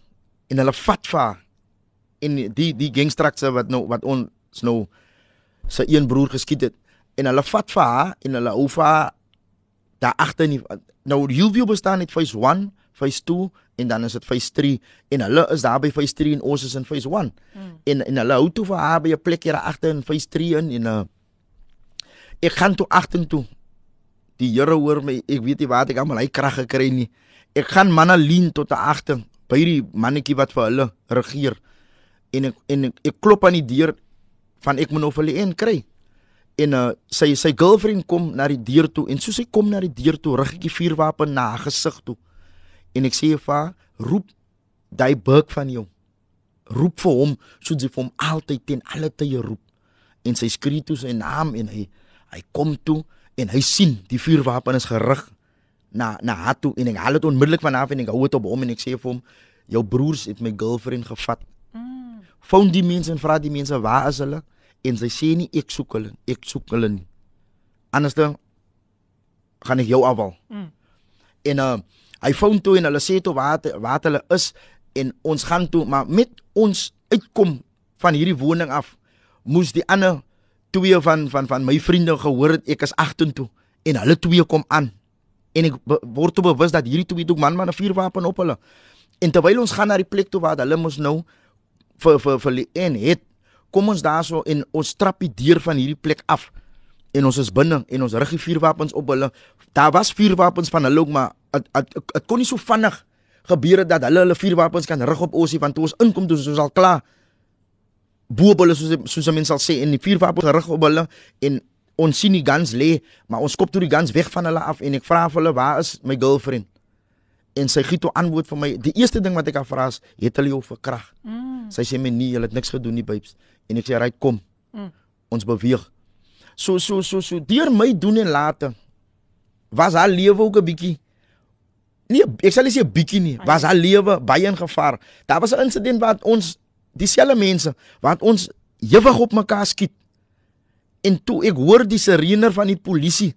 en hulle vat vir haar. En die die gangsters wat nou wat ons nou sy een broer geskiet het en hulle vat vir haar en hulle hou vir haar daar agter nou Hillview bestaan net phase 1, phase 2 en dan is dit phase 3 en hulle is daar by phase 3 en ons is in phase 1. Mm. En en hulle hou toe vir haar by 'n plek hier agter in phase 3 in en uh, ek gaan toe agter toe. Die Here hoor my, ek weet nie waar ek almal hy krag gekry nie. Ek gaan manne lien tot agter by die mannetjie wat vir hulle regeer. En ek en ek, ek klop aan die deur van ek moet nou vir hulle een kry en uh, sy sy girlfriend kom na die deur toe en soos sy kom na die deur toe rig ek die vuurwapen na haar gesig toe en ek sê vir haar roep daai burg van jou roep vir hom soos jy vir hom altyd ten alle tye roep en sy skree toe sy naam en hy hy kom toe en hy sien die vuurwapen is gerig na na haar toe en ek haal dit onmiddellik van af en ek hou dit op hom en ek sê vir hom jou broers het my girlfriend gevat Mm. Foon die mense en vra die mense waar is hulle en sy sê nie ek soek hulle, ek soek hulle nie. Anders dan gaan ek jou afval. Mm. En uh hy foon toe en hulle sê toe waar waar hulle is en ons gaan toe maar met ons uitkom van hierdie woning af moes die ander twee van van van my vriende gehoor het ek is agtertoe en hulle twee kom aan. En ek word toe bewus dat hierdie twee toe man met 'n vuurwapen op hulle. En terwyl ons gaan na die plek toe waar hulle mos nou vir vir vir en het kom ons daarso en ons trap die deur van hierdie plek af en ons is binne en ons rig die vuurwapens op hulle daar was vuurwapens van hulle ook maar dit kon nie so vinnig gebeur het dat hulle hulle vuurwapens kan rig op ons nie, want toe ons inkom toe ons al klaar bo hulle soos soos mense sal sê en die vuurwapens gerig op hulle en ons sien die guns lê maar ons kop toe die guns weg van hulle af en ek vra vir hulle waar is my girlfriend en sy gee toe antwoord vir my die eerste ding wat ek haar vra is het hulle jou verkrag Mm. Sy sê my nee, jy het niks gedoen nie, babes. En ek sê, "Right, kom. Mm. Ons beweeg." So so so so deur my doen en late was haar lewe ook 'n bietjie Nee, ek sal nie sê 'n bietjie nie. Was haar lewe baie in gevaar. Daar was 'n insident wat ons dieselfde mense wat ons ewig op mekaar skiet. En toe ek hoor die sirener van die polisie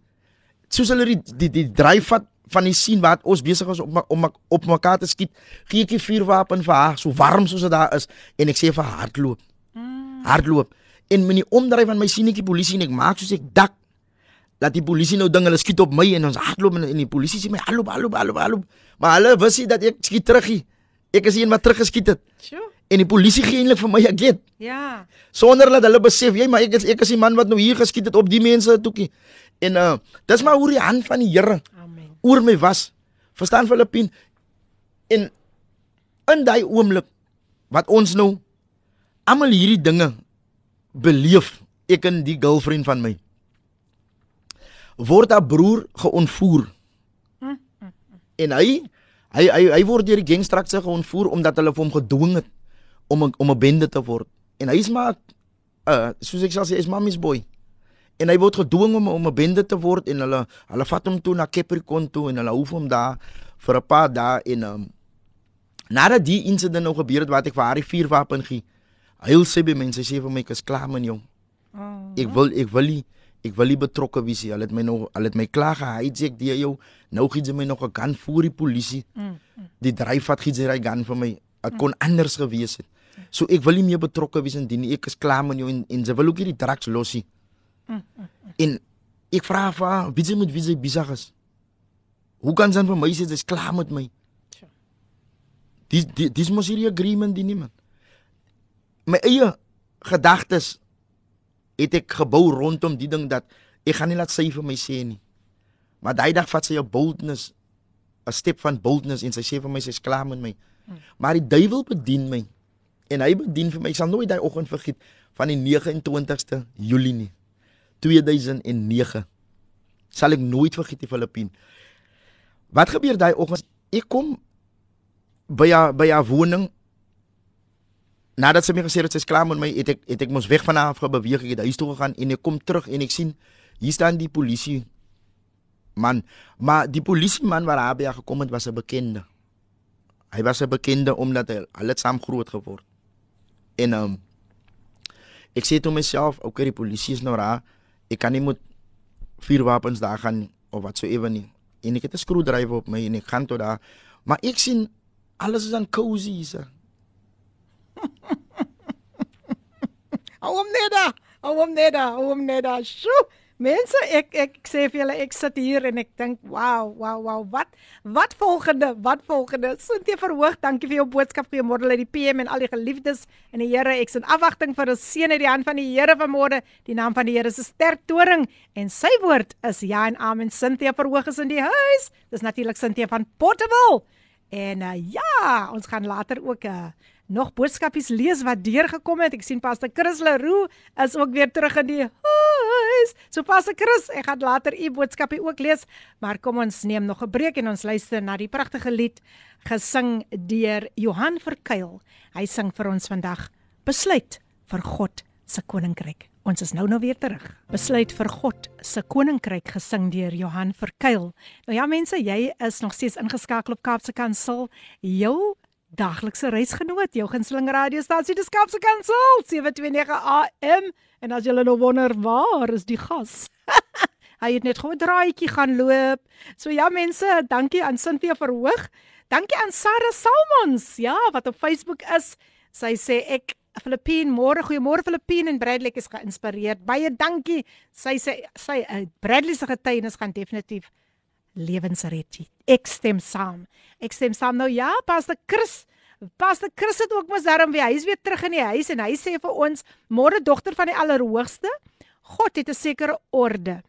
soos hulle die die, die dryf vat van die sien wat ons besig is om om op mekaar te skiet, gee ek die vuurwapen vir haar, so warm soos dit daar is en ek sê vir hardloop. Mm. Hardloop. En met die omdryf van my sien ek die polisie en ek maak soos ek dak dat die polisie nou ding hulle skiet op my en ons hardloop en, en die polisie sê my hardloop, hardloop, hardloop, hardloop. Maar hulle wist nie dat ek skiet teruggie. Ek is een wat teruggeskiet het Sjoe. en die polisie gee eintlik vir my 'n get Ja. sonder dat hulle besef jy maar ek is ek is die man wat nou hier geskiet het op die mense toekie. En uh dis maar hoe die hand van die Here Amen. oor my was. Verstaan Filippien? En in daai oomblik wat ons nou almal hierdie dinge beleef, ek en die girlfriend van my word haar broer geontvoer. En hy hy hy, hy word deur die gangsters geontvoer omdat hulle hom gedwing het om 'n om 'n bende te word. En hy is maar uh soos ek sal sê, is mammy's boy. En hy word gedwing om om 'n bende te word en hulle hulle vat hom toe na Capricorn toe en hulle hou hom daar vir 'n paar dae en um, nadat die insident nou gebeur het wat ek vir haar die vuurwapen gee. Hy sê by mense sê vir my ek is klaar man jong. Oh. Ek wil ek wil nie ek wil nie betrokke wees nie. Hulle het my nog hulle het my klaar gehijack die jou. Nou gee jy my nog 'n gun voor die polisie. Mm. Die dryfvat gee jy hy gun vir my. Dit kon anders gewees het. So ek wil nie meer betrokke wees in dit nie. Ek is klaar met jou en, en sy wil ook hierdie drugs losie. En ek vra vir haar, wie sy moet wie sy besig is. Hoe kan sy vir my sê sy's klaar met my? Dis dis mos hierdie agreement die nie man. My eie gedagtes het ek gebou rondom die ding dat ek gaan nie laat sy vir my sê nie. Maar daai dag vat sy 'n boldness, 'n step van boldness en sy sê vir my sy's klaar met my. Maar die duiwel bedien my. En hy bedien vir my. Ek sal nooit daai oggend vergeet van die 29ste Julie nie. 2009. Sal ek nooit vergeet die Filippine. Wat gebeur daai oggend? Ek kom by haar by haar woning nadat sy my gesê het sy's klaar met my, het ek het ek mos weg van haar af gebeweeg, ek het huis toe gegaan en ek kom terug en ek sien hier staan die polisie man, maar die polisie man wat daar by haar gekom het was 'n bekende. Hy was 'n bekende omdat hy al het saam groot geword. En ehm um, ek sê toe myself, okay, die polisie is nou daar. Ek kan nie met vier wapens daar gaan of wat so ewe nie. En ek het 'n skroeudrywer op my en ek gaan tot daar. Maar ek sien alles is aan cozy hier. Hou hom net daar. Hou hom net daar. Hou hom net daar. Sjoe. Mense, ek ek sê vir julle ek sit hier en ek dink, "Wow, wow, wow. Wat wat volgende? Wat volgende?" Sintie verhoog, dankie vir jou boodskap. Goeiemôre uit die PM en al die geliefdes in die Here. Ek's in afwagting vir 'n seën uit die hand van die Here vanmôre. Die naam van die Here is 'n sterk toring en sy woord is ja en amen. Sintie verhoog is in die huis. Dis natuurlik Sintie van Portable. En uh, ja, ons gaan later ook 'n uh, nog boodskapies lees wat deurgekom het. Ek sien Pastor Chris Leroux is ook weer terug in die huis. So Pastor Chris, ek gaan later u boodskapie ook lees, maar kom ons neem nog 'n breek en ons luister na die pragtige lied gesing deur Johan Verkuil. Hy sing vir ons vandag Besluit vir God se koninkryk. Ons is nou nou weer terug. Besluit vir God se koninkryk gesing deur Johan Verkuil. Nou ja mense, jy is nog steeds ingeskakel op Kaapse Kansel. Jou daglikse reisgenoot, jou gunsteling radiostasie, dis Kaapse Kansel 729 AM. En as julle nou wonder waar is die gas? (laughs) Hy het net gou 'n draaitjie gaan loop. So ja mense, dankie aan Cynthia Verhoog. Dankie aan Sarah Salmons, ja, wat op Facebook is. Sy sê ek Filippine, môre, goeiemôre Filippine en Bradley is geïnspireerd. Baie dankie. Sy sê sy, sy uh, Bradley se getuienis gaan definitief lewensredjie. Ek stem saam. Ek stem saam nou ja, Pastor Chris. Pastor Chris het ook mos daarom weer. Hy is weer terug in die huis en hy sê vir ons, môre dogter van die Allerhoogste, God het 'n sekere orde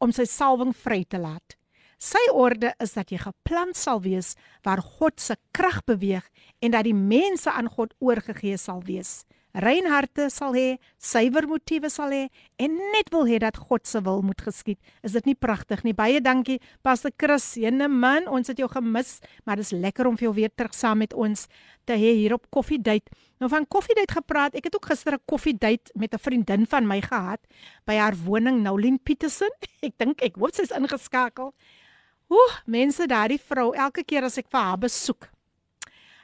om sy salwing vry te laat. Sy orde is dat jy geplant sal wees waar God se krag beweeg en dat die mense aan God oorgegee sal wees rein harte sal hê, suiwer motiewe sal hê en net wil hê dat God se wil moet geskied. Is dit nie pragtig nie? Baie dankie Pastor Chris. Jene man, ons het jou gemis, maar dit is lekker om vir jou weer terug saam met ons te hê hier op Coffee Date. Nou van Coffee Date gepraat. Ek het ook gister 'n Coffee Date met 'n vriendin van my gehad by haar woning Noulin Petersen. (laughs) Ek dink ek hoop sy's ingeskakel. Ooh, mense, daardie vrou, elke keer as ek vir haar besoek,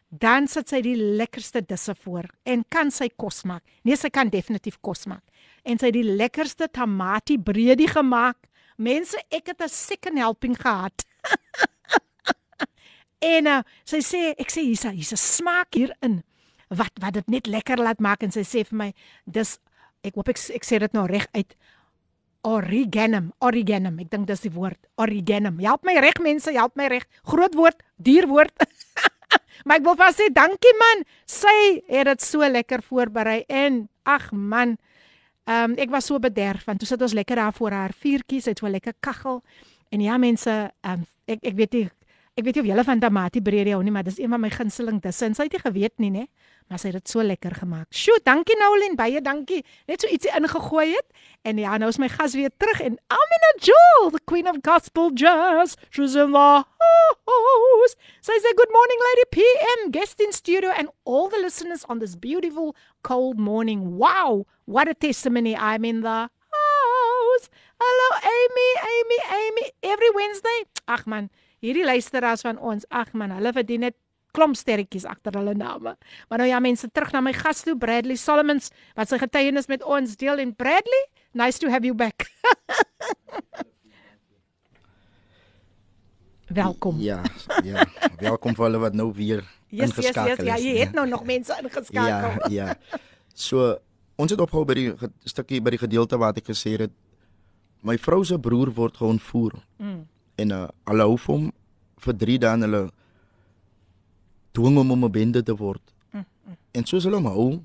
dan sit sy die lekkerste disse voor en kan sy kos maak. Nee, sy kan definitief kos maak. En sy het die lekkerste tamatie breedie gemaak. Mense, ek het 'n second helping gehad. (laughs) en uh, sy sê, ek sê hier's hier's 'n smaak hierin wat wat dit net lekker laat maak en sy sê vir my, dis ek hoop ek ek sê dit nou reg uit Origanum, origanum. Ek dink dis die woord, origanum. Help my reg mense, help my reg. Groot woord, duur woord. (laughs) maar ek wil vas sê dankie man. Sy het dit so lekker voorberei en ag man. Ehm um, ek was so bederf want toe sit ons lekker daar voor haar vuurtjies, het so lekker kaggel. En ja mense, ehm um, ek ek weet nie ek weet nie of julle van tamatie breedie hou nie, maar dis een van my gunsteling disse. En sy het nie geweet nie, né? Maar sy het dit so lekker gemaak. Sjoe, dankie Noulien, baie dankie. Net so ietsie ingegooi het. En ja, nou is my gas weer terug en Amina Joel, the queen of gospel jazz. She's in the house. Sy sê good morning Lady PM, guest in studio and all the listeners on this beautiful cold morning. Wow, what a testimony. I'm in the house. Hello Amy, Amy, Amy. Every Wednesday. Ag man, hierdie luisteraars van ons. Ag man, hulle verdien dit klomp sterretjies agter hulle name. Maar nou ja mense, terug na my gas toe Bradley Solomons wat sy getuienis met ons deel en Bradley, nice to have you back. (laughs) welkom. Ja, ja, welkom vir hulle wat nou weer Yes, yes, ingeskakel yes. Ja, is jy nie. het nou nog mense ingeskakel. Ja, ja. So ons het opgehou by die stukkie by die gedeelte waar ek gesê het my vrou se broer word geontvoer Mm. En uh, hulle hou hom vir 3 dae en hulle dwing hom om 'n bende te word. Mm, En soos hulle hom hou,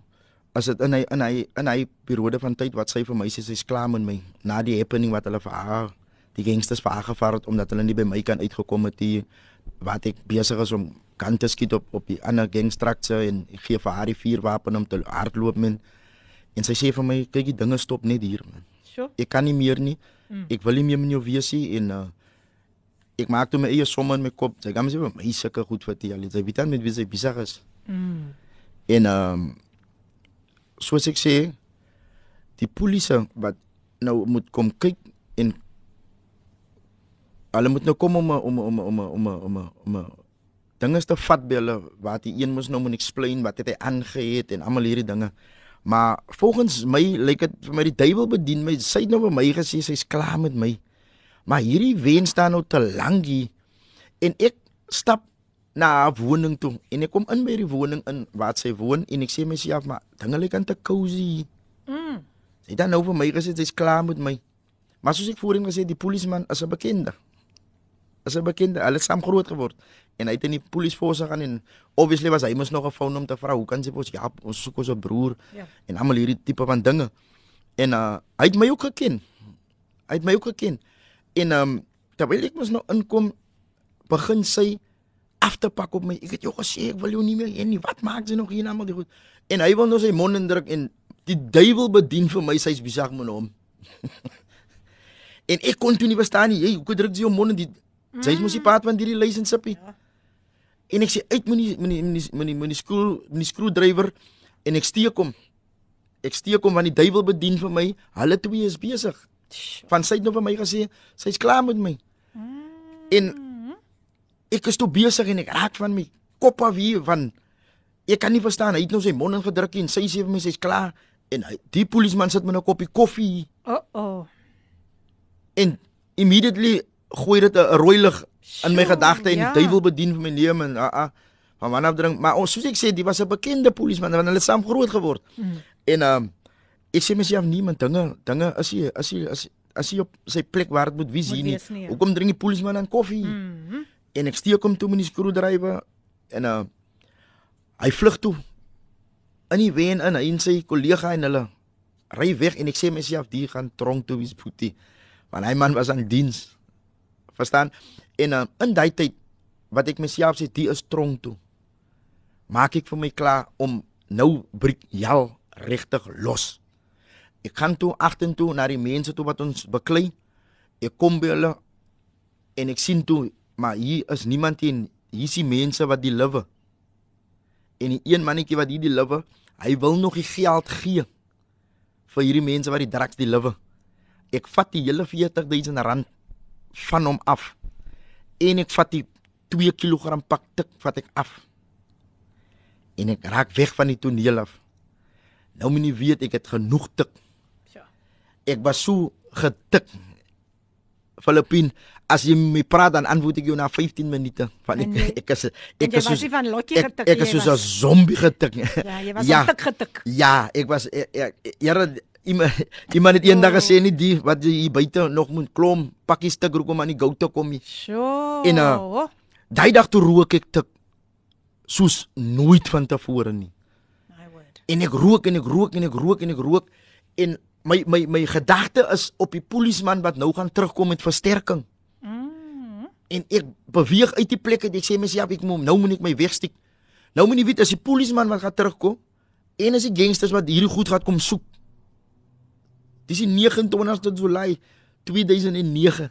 as dit in hy in hy in hy periode van tyd wat sy vir my sê sy's klaar met my na die happening wat hulle vir haar die gangsters vir haar gevaar het omdat hulle nie by my kan uitgekom het nie wat ek besig is om kan te skiet op op die ander gangstrakse en gee vir haar die vuurwapen om te hardloop men en sy sê vir my kyk die dinge stop net hier man Sjoe. ek kan nie meer nie. Mm. Mm. Ek wil nie meer met jou wees nie en uh, ek maak toe my eie somme in my kop. Sy gaan sê vir my sulke goed vertel. Sy weet dan met wie sy besig is. Mm. En ehm um, soos ek sê, die polisie wat nou moet kom kyk en hulle moet nou kom om om om om om om om dinge te vat by hulle wat die een moes nou moet explain wat het hy aangehet en almal hierdie dinge. Maar volgens my lyk dit vir my die duiwel bedien my. Sy het nou vir my gesê sy's klaar met my. Maar hierdie wen staan nou te lank hier. En ek stap na haar woning toe en ek kom in by die woning in waar sy woon en ek sê myself maar dinge lyk aan te cozy. Mm. Sy dan nou vir my gesê sy's klaar met my. Maar soos ek voorheen gesê die polisieman is 'n bekende. Is 'n bekende. Hulle het saam groot geword en hy het in die polisie gaan en obviously was hy mos nog 'n foon om te vra hoe kan sy ons ja, ons soek ons 'n broer Ja. en almal hierdie tipe van dinge. En uh hy het my ook geken. Hy het my ook geken. En um terwyl ek mos nou inkom begin sy af te pak op my. Ek het jou gesê ek wil jou nie meer hê nie. Wat maak sy nog hier nou maar die goed. En hy wil nou sy mond indruk en die duiwel bedien vir my sy's besig met hom. (laughs) en ek kon toe nie verstaan nie. Jy, hoe druk jy jou mond in die Sy's mos die paat van hierdie lisensiepie. Ja. En ek sê uit met die met die met die met die, met die skroe met die skroedrywer en ek steek hom. Ek steek hom want die duiwel bedien vir my. Hulle twee is besig. Van sy het nou vir my gesê sy's klaar met my. Mm. En ek is toe besig en ek raak van my kop af hier van ek kan nie verstaan. Hy het nou sy mond ingedruk en sy sê vir my sy's klaar en hy, die polisieman sit met 'n koppie koffie Oh oh. en immediately gooi dit 'n rooi lig in my gedagte en ja. die duiwel bedien vir my lewe en ah ah van wanneer drink maar ons soos ek sê die was 'n bekende polisieman want hulle het saam groot geword. Mm. En ehm um, ek sê myself niemand dinge dinge is is hy is as hy op sy plek waar dit moet wees hier nie. nie, ja. Hoekom drink die polisieman dan koffie? Mm. En ek steek hom toe met die skroedrywer en uh hy vlug toe. In die wen in hy en sy kollega en hulle ry weg en ek sê myself die gaan tronk toe wees boetie. Want hy man was aan diens. Verstaan? En uh, in daai tyd wat ek myself sê die is tronk toe. Maak ek vir my klaar om nou breek jal regtig los. Ek gaan toe agtertoe na die mense toe wat ons beklei. Ek kom by hulle en ek sien toe maar hier is niemand hier hier is die mense wat die lewe en die een mannetjie wat hier die lewe hy wil nog die geld gee vir hierdie mense wat die drugs die lewe ek vat die hele 40000 rand van hom af en ek vat die 2 kg pak tik vat ek af. En ek raak weg van die toneel af. Nou moet jy weet ek het genoeg tik. Ek was so getik Filippin as jy my praat dan antwoord ek jou na 15 minute van ek En jy- ek is En ek jy is soos van lotjie ek, getik ek nie, is jy soos 'n zombie getik Ja, jy was ja, ja. tik getik. ja ek was ek, ek, Here iemand iemand het eendag Oh. gesê nie die wat jy hier buite nog moet klom pakkie stuk rook om aan die gout te kom nie Sjoe. En, uh, daai dag toe rook ek tik soos nooit van tevore nie My word. en ek rook en ek rook en ek rook en ek rook en my my my gedagte is op die polisieman wat nou gaan terugkom met versterking. Mm. en ek beweeg uit die plek uit. Ek sê myself ek moet nou moet ek my wegsteek. Nou moet jy weet as die polisieman wat gaan terugkom en as die gangsters wat hierdie goed gaan kom soek. Dis die 29ste Julie 2009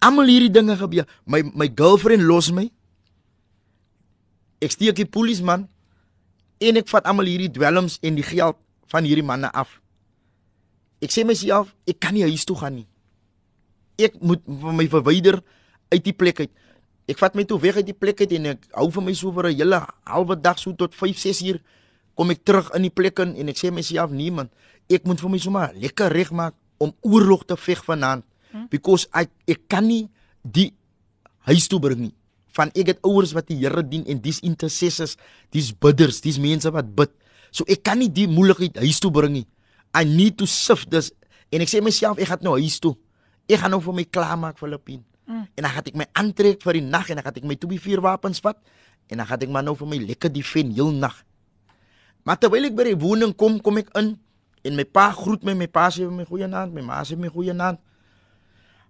almal hierdie dinge gebeur. My my girlfriend los my. Ek steek die polisieman en ek vat almal hierdie dwelms en die geld van hierdie manne af ek sê myself ek kan nie huis toe gaan nie ek moet my verwyder uit die plek uit. Ek vat my toe weg uit die plek uit en ek hou vir my so vir 'n hele halwe dag so tot 5, 6 uur kom ek terug in die plek in en ek sê myself niemand, ek moet vir my sommer lekker regmaak om oorlog te veg vanaand because ek ek kan nie die huis toe bring nie van ek het ouers wat die Here dien en dis intercessors, dis bidders, dis mense wat bid. So ek kan nie die moeilikheid huis toe bring nie. I need to sift this en ek sê myself ek gaan nou huis toe. Ek gaan nou vir my klaarmaak Filippin. Mm. En dan gaan ek my aantrek vir die nag en dan gaan ek my 2 4 wapens vat en dan gaan ek maar nou vir my lekker defend heel nag. Maar terwyl ek by die woning kom, kom ek in en my pa groet my, my pa sê my goeie naand, my ma sê my goeie naand.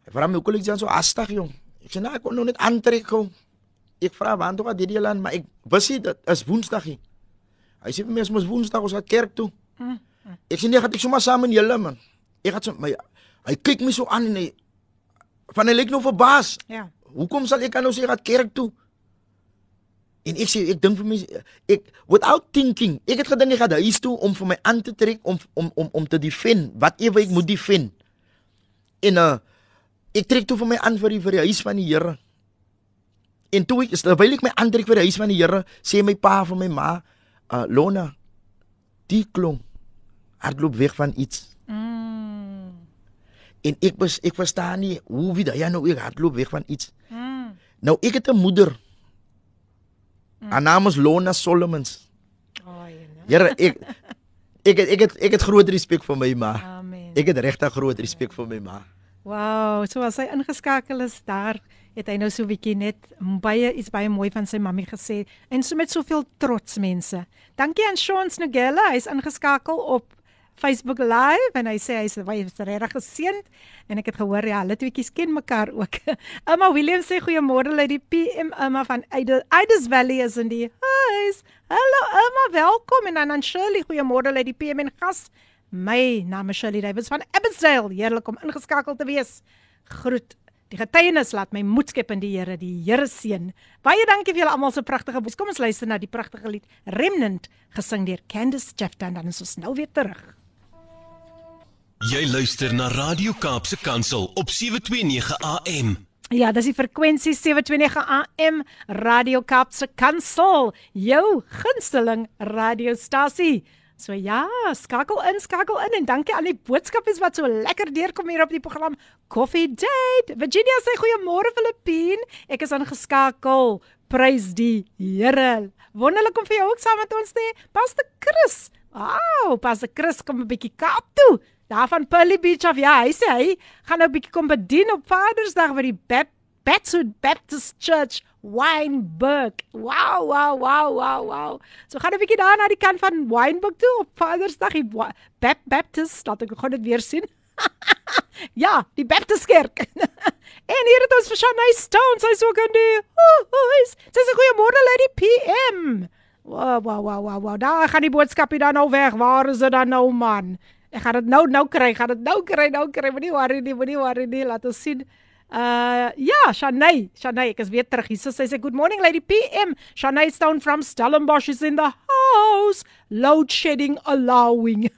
Ek vra my kollegas so astig jong. Ek sê nou ek kon nog net aantrek kom. Ek vra want toe gaan die land, maar ek wist dit is Woensdag hier. Hy sê vir my is mos Woensdag ons gaan kerk toe. Mm. Ek sê nee, gaan ek sommer saam met julle man. Ek gaan so my hy kyk my so aan en hy van hy lyk nou verbaas. Ja. Hoekom sal ek nou sê gaan kerk toe? En ek sê ek dink vir my ek without thinking, ek het gedink ek gaan huis toe om vir my aan te trek om om om om te defend wat ewe ek moet defend. En uh ek trek toe vir my aan vir die vir die huis van die Here. En toe ek terwyl ek my aantrek vir die huis van die Here, sê my pa vir my ma, uh Lona, die klomp hardloop weg van iets. Mm. En ek was ek verstaan nie hoe wie daai nou ek hardloop weg van iets. Mm. Nou ek het 'n moeder. Mm. Haar naam is Lona Solomons. Oh, Here ek ek het, ek het ek het groot respek vir my ma. Amen. Ek het regtig groot respek vir my ma. Wow, so as hy ingeskakel is daar het hy nou so 'n bietjie net baie iets baie mooi van sy mammie gesê en so met soveel trots mense. Dankie aan Sean Snugella, hy's ingeskakel op Facebook Live en hy sê hy's baie regtig geseënd en ek het gehoor ja, hulle tweeetjies ken mekaar ook. (laughs) Emma Williams sê goeiemôre uit die PM Emma van Ides Valley is in die huis. Hallo Emma, welkom en dan aan Shirley goeiemôre uit die PM en gas. My naam is Shirley Davids van Abbotsdale. Heerlik om ingeskakel te wees. Groet Die getuienis laat my moed skep in die Here, die Here seën. Baie dankie vir julle almal se pragtige bos. Kom ons luister na die pragtige lied Remnant gesing deur Candice Jeftan dan is ons nou weer terug. Jy luister na Radio Kaapse Kansel op 729 AM. Ja, dis die frekwensie 729 AM Radio Kaapse Kansel, jou gunsteling radiostasie. So ja, skakel in, skakel in en dankie aan die boodskapies wat so lekker deurkom hier op die program Coffee Date. Virginia sê goeiemôre Filippine. Ek is aangeskakel. Prys die Here. Wonderlik om vir jou ook saam met ons te hê. Pastor Chris. Wow, Pastor Chris kom 'n bietjie Kaap toe daar van Pearly Beach af. Ja, hy sê hy gaan nou 'n bietjie kom bedien op Vadersdag by die Baptist Baptist Church Wynberg. Wow, wow, wow, wow, wow. So gaan 'n bietjie daar na die kant van Wynberg toe op Vadersdag. Die Bap Baptist, laat ek gou dit weer sien. (laughs) ja, die Baptist Kerk. (laughs) en hier het ons vir Shanay Stone, sy is ook in die huis. Sy sê goeiemôre Lady PM. Wow, wow, wow, wow, wow. Daar gaan die boodskapie dan nou weg. Waar is dit dan nou man? Ek gaan dit nou nou kry, gaan dit nou kry, nou kry. Moenie worry nie, moenie worry nie. Laat ons sien. Uh ja, Shanay, Shanay, ek is weer terug. Hier sê sy good morning lady PM. Shanay Stone from Stellenbosch is in the house. Load shedding allowing.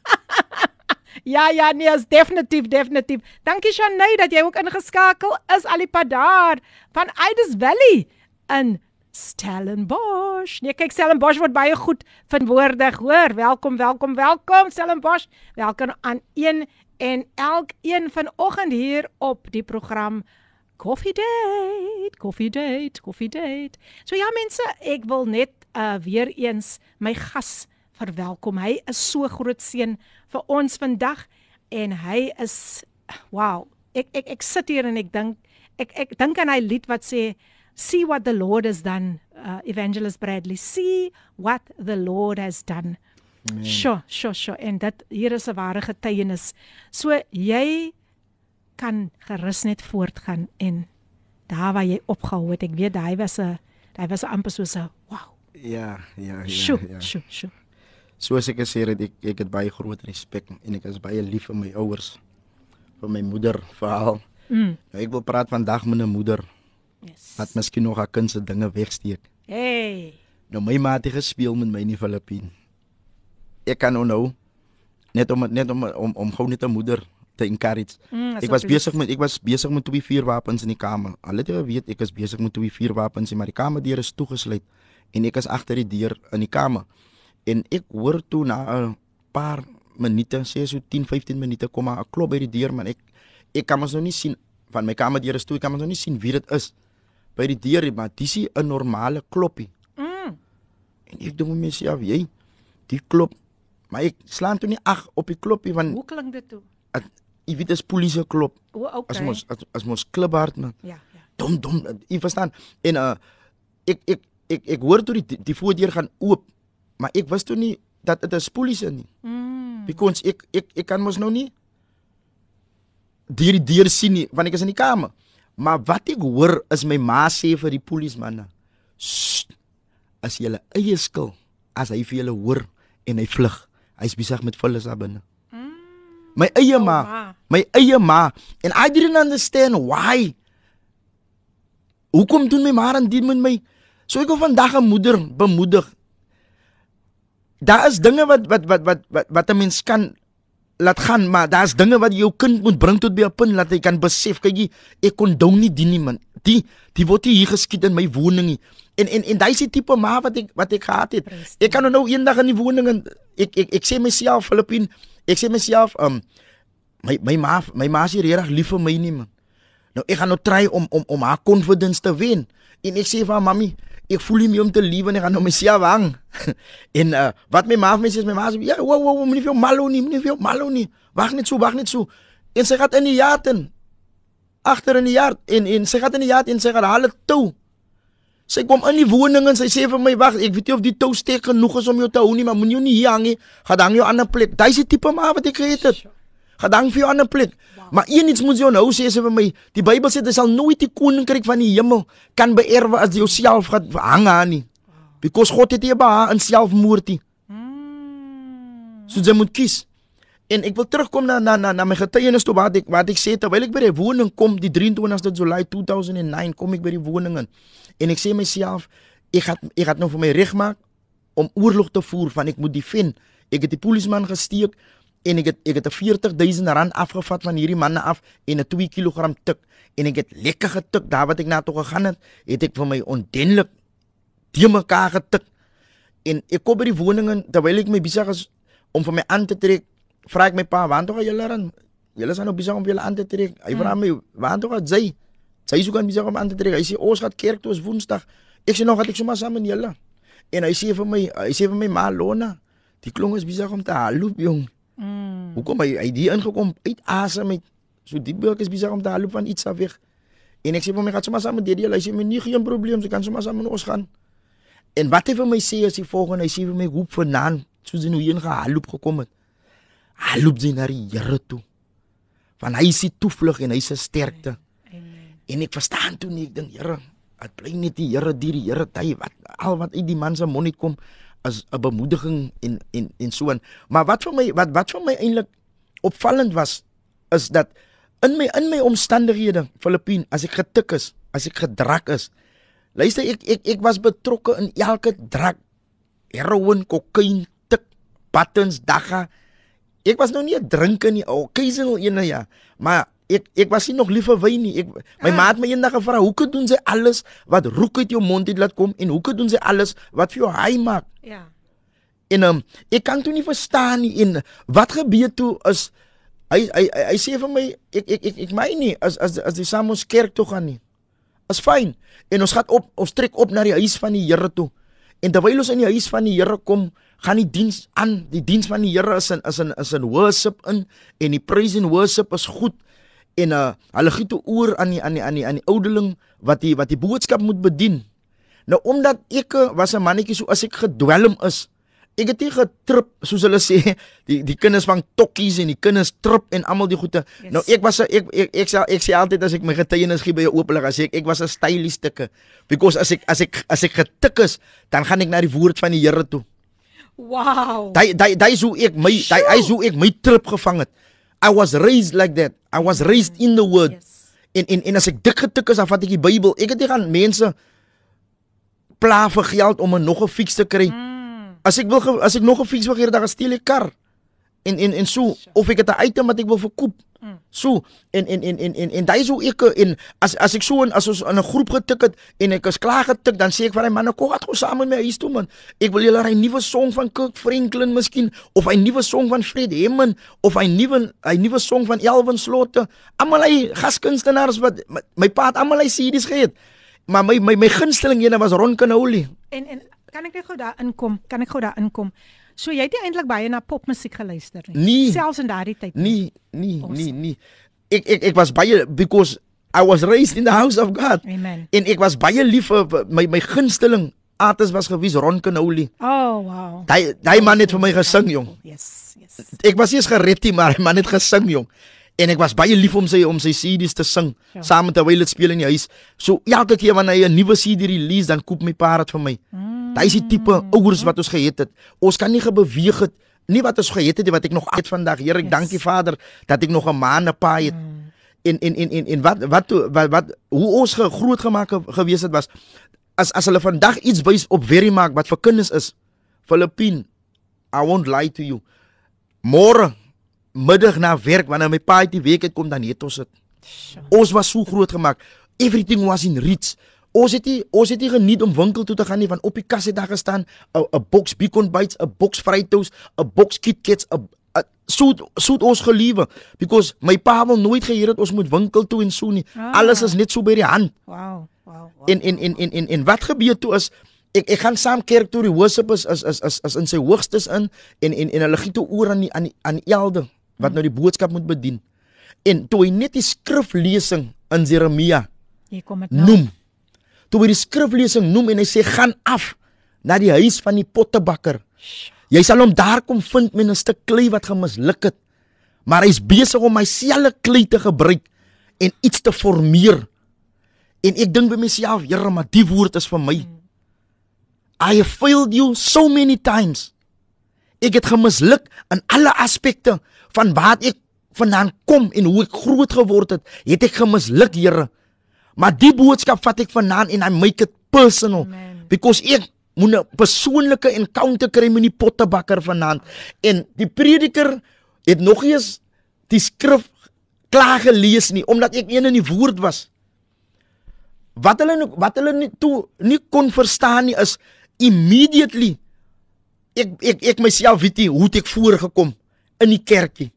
(laughs) ja, ja, nee, is definitief, definitief. Dankie Shanay dat jy ook ingeskakel is Alipad daar van Ides Valley in Stellenbosch. Nee, kyk Stellenbosch word baie goed verwoordig, hoor. Welkom, welkom, welkom Stellenbosch. Welkom aan een en elkeen vanoggend hier op die program Coffee Date, Coffee Date, Coffee Date. So ja mense, ek wil net uh weer eens my gas verwelkom. Hy is so groot seën vir ons vandag en hy is wow. Ek ek ek sit hier en ek dink ek ek dink aan hy lied wat sê see what the Lord has done, uh, Evangelist Bradley. See what the Lord has done. Sjoe, sjoe, sjoe. En dit hier is 'n ware getuienis. So jy kan gerus net voortgaan en daar waar jy opgehou het, ek weet daai was 'n daai was amper so 'n wow. Ja, ja, ja. Sjoe, ja. sjoe, sjoe. Soos ek gesê het, ek ek het baie groot respek en ek is baie lief vir my ouers, vir my moeder, veral. Mm. Nou ek wil praat vandag met 'n moeder Yes. Wat miskien nog haar kind se dinge wegsteek. Hey. Nou my ma het gespeel met my in die Filippine. Ek kan nou nou net om net om om om gou net 'n moeder te encourage. Mm, ek was besig met ek was besig met twee vuurwapens in die kamer. Al het jy weet ek is besig met twee vuurwapens, maar die kamerdeur is toegesluit en ek is agter die deur in die kamer. En ek hoor toe na 'n paar minute, sê so 10, 15 minute kom maar 'n klop by die deur, maar ek ek kan mos nou nie sien van my kamerdeur is toe, ek kan mos nou nie sien wie dit is. By die deur, maar dis 'n normale kloppie. Mm. En ek dink my self, jy, die klop, maar ek slaan toe nie ag op die kloppie want Hoe klink dit toe? at- jy weet as polisie klop, O, okay. as mos as, as mos kliphard man. Ja, ja. Dom dom, jy verstaan. En uh ek ek ek ek hoor toe die die voordeur gaan oop, maar ek wist toe nie dat dit 'n polisie nie. Mm. Because ek ek ek kan mos nou nie deur die deur sien nie want ek is in die kamer. Maar wat ek hoor is my ma sê vir die polismanne. As jy eie skil, as hy vir julle hoor en hy vlug, hy's besig met vullis daar binne. My eie Oh, ma, ma. my eie ma and I didn't understand why. Hoekom doen my ma dan dit met my? So ek wil vandag 'n moeder bemoedig. Daar is dinge wat wat wat wat wat, wat 'n mens kan laat gaan, maar daar's dinge wat jou kind moet bring tot by 'n punt dat hy kan besef, kyk jy, ek kon dou nie dien nie man. Die die word hier geskiet in my woning nie. En en en daai is die tipe ma wat ek wat ek gehad het. Ek kan nou eendag in die woning en ek ek ek sê myself Filippin, ek sê myself um my my ma my ma is regtig lief vir my nie man. Nou ek gaan nou try om om om haar confidence te wen. En ek sê vir haar mami, ek voel nie meer om te lief en ek gaan nou myself hang. (laughs) en uh, wat my ma vir my sê is my ma sê, "Ja, wow wow, moenie vir jou malo nie, moenie vir jou malo nie. Wag net so, wag net so." En sy gaan in die yard in. Agter in die yard en en sy gaan in die yard en sy gaan haal 'n tou. Sy kom in die woning en sy sê vir my, "Wag, ek weet nie of die tou steek genoeg is om jou te hou nie, maar moenie jou nie hier hang nie. Gaan hang jou aan 'n plek." Daai is die tipe ma wat ek gehet het. Gedang vir jou 'n plek. Wow. Maar een iets moet jy nou sê sê vir my, die Bybel sê jy sal nooit die koninkryk van die hemel kan beerwe as jy jouself gaan hang aan nie. Because God het nie behaag in selfmoord nie. Mm. So jy moet kies. En ek wil terugkom na na na, na my getuienis toe wat ek wat ek sê terwyl ek by die woning kom die 23ste Julie 2009 kom ek by die woning in. En ek sê myself ek gaan ek gaan nou vir my regmaak om oorlog te voer van ek moet defend. Ek het die polisieman gesteek en ek het ek het 'n 40000 rand afgevat van hierdie manne af en 'n 2 kg tik en ek het lekker getik daar wat ek na toe gegaan het, het ek vir my ondenlik die mekaar getik en ek kom by die woning in terwyl ek my besig is om vir my aan te trek, vra ek my pa, "Waar toe gaan julle ran? Julle is nou besig om julle aan te trek." Hy vra my, "Waar toe gaan jy?" Sy sê gaan besig om aan te trek. Hy sê, "Ons gaan kerk toe is Woensdag." Ek sê nog dat ek sommer saam met julle. En hy sê vir my, hy sê vir my, "Ma Lona, die klong is besig om te haloop, jong." Mm. Hoekom hy hy die ingekom uit asem met so die burg is besig om te haloop van iets af weg. En ek sê vir my gaan sommer saam met DD, hy sê my nie geen probleem, jy kan sommer saam met ons gaan. En wat hy vir my sê is die volgende, hy sê vir my hoep vanaand, soos hy nou hier gehaloop gekom het. Haloop sy na die Here toe. Want hy is die toevlug en hy is 'n sterkte. Amen. En ek verstaan toe nie, ek dink Here, dit bly net die Here, die Here ty wat al wat uit die man se mond kom as 'n bemoediging en en en so aan. Maar wat vir my wat wat vir my eintlik opvallend was is dat in my in my omstandighede, Filippien, as ek getik is, as ek gedrak is. Luister, ek ek ek was betrokke in elke drak. Heroin, kokain, tik, buttons, dagga. Ek was nou nie 'n drinker nie, occasional ene ja, maar ek ek was nie nog lief vir wyn nie. Ek my Ah. ma het my eendag gevra, "Hoekom doen sy alles wat roek uit jou mond uit laat kom en hoekom doen sy alles wat vir jou hy maak?" Ja. En um, ek kan toe nie verstaan nie en wat gebeur toe is hy hy hy, hy sê vir my ek ek ek, ek meen nie as as as die Samos kerk toe gaan nie. Is fyn. En ons gaan op ons trek op na die huis van die Here toe. En terwyl ons in die huis van die Here kom, gaan die diens aan. Die diens van die Here is in is in is in worship in en die praise and worship is goed. En uh hulle gee toe oor aan die aan die aan die aan die oudeling wat die wat die boodskap moet bedien. Nou omdat ek was 'n mannetjie so as ek gedwelm is, ek het nie getrip soos hulle (laughs) sê die die kinders van tokkies en die kinders trip en almal die goeie. Yes. Nou ek was 'n ek ek ek sê ek sê altyd as ek my getuienis gee by 'n ooplig as ek ek was 'n stylies stikke because as ek as ek as ek getik is, dan gaan ek na die woord van die Here toe. Wow. Daai daai daai is hoe ek my daai hy is hoe ek my trip gevang het. I was raised like that. I was raised in the word. Yes. En en en as ek dik getik is, dan vat ek die Bybel. Ek het nie gaan mense pla vir geld om 'n nog 'n fiks te kry. Mm. As ek wil as ek nog 'n fiks wil hê, dan gaan steel ek kar. En en en so of ek het 'n item wat ek wil verkoop. Mm. So en en en en en, en daai hoe ek en as as ek so in as ons in 'n groep getik het en ek is klaar getik, dan sê ek vir hy manne, "Kom wat gou saam met my huis toe man. Ek wil julle hy nuwe song van Kirk Franklin miskien of hy nuwe song van Fred Hammond of hy nuwe hy nuwe song van Elvin Slotte. Almal hy gaskunstenaars wat my, my pa het almal hy CD's gehad. Maar my my my gunsteling ene was Ron Kanouli. En en kan ek net gou daar inkom? Kan ek gou daar inkom? So jy het nie eintlik baie na popmusiek geluister nie. Nee. Selfs in daardie tyd. Nee, nee, Awesome. nee, nee. Ek ek ek was baie because I was raised in the house of God. Amen. En ek was baie lief vir my my gunsteling artist was gewees Ron Kanouli. Oh, wow. Daai daai man het vir my gesing jong. Yes, yes. Ek was eers gered nie, maar die man het gesing jong. En ek was baie lief om sy om sy CD's te sing Ja. saam met terwyl dit speel in die huis. So elke keer wanneer hy 'n nuwe CD release, dan koop my pa dit vir my. Mm. Daai is die tipe ouers wat ons gehet het. Ons kan nie gebeweeg het nie wat ons gehet het nie, wat ek nog het vandag. Here, ek Yes. dank die Vader dat ek nog 'n man 'n pa het. En en en en en wat wat wat, wat hoe ons groot gemaak ge- gewees het was as as hulle vandag iets wys op Verimark wat vir kinders is. Filippine, I won't lie to you. Môre middag na werk wanneer my pa uit die week uitkom dan het ons dit. Ons was so groot gemaak. Everything was in reach. Ons het nie ons het nie geniet om winkel toe te gaan nie van op die kas het daar gestaan 'n boks Beacon Bites, 'n boks Fritos, 'n boks KitKats, 'n 'n- soet soet ons geliewe because my pa wil nooit geheer het ons moet winkel toe en so nie. Ah. Alles is net so by die hand. Wow, wow. wow. En en en en en, en wat gebeur toe is ek ek gaan saam kerk toe die worship is is is is, is in sy hoogstes in en en en hulle gee toe oor aan die aan die aan die elde wat nou die boodskap moet bedien. En toe hy net die skriflesing in Jeremia Hier kom dit nou. noem. Toe hy die skriflesing noem en hy sê gaan af na die huis van die pottebakker. Jy sal hom daar kom vind met 'n stuk klei wat gemisluk het. Maar hy's besig om myselfe klei te gebruik en iets te formeer. En ek dink by myself, Here, maar die woord is vir my. I have failed you so many times. Ek het gemisluk in alle aspekte van waar ek vandaan kom en hoe ek groot geword het, het ek gemisluk, Here. Maar die boodskap vat ek vandaan en I make it personal Amen. because ek moet 'n persoonlike encounter kry met die pottebakker vanaand. En die prediker het nog eens die skrif klaar gelees nie omdat ek een in die woord was. Wat hulle wat hulle nie toe nie kon verstaan nie is immediately ek ek ek myself weet nie hoe ek voorgekom in die kerkie.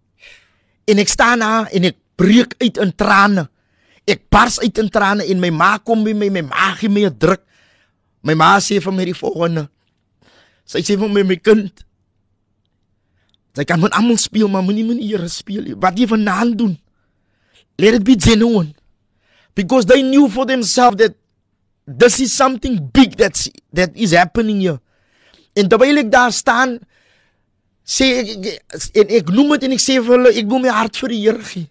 En ek staan daar en ek breek uit in trane. Ek bars uit in trane en my ma kom by my, my ma gee my 'n druk. My ma sê vir my die volgende. Sy sê vir my my kind. Jy kan met almal speel, maar moenie met die Here speel nie. Wat jy vanaand doen. Let it be genuine. Because they knew for themselves that this is something big that's that is happening here. En terwyl ek daar staan, sê ek, ek en ek noem dit en ek sê vir hulle ek wil my hart vir die Here gee.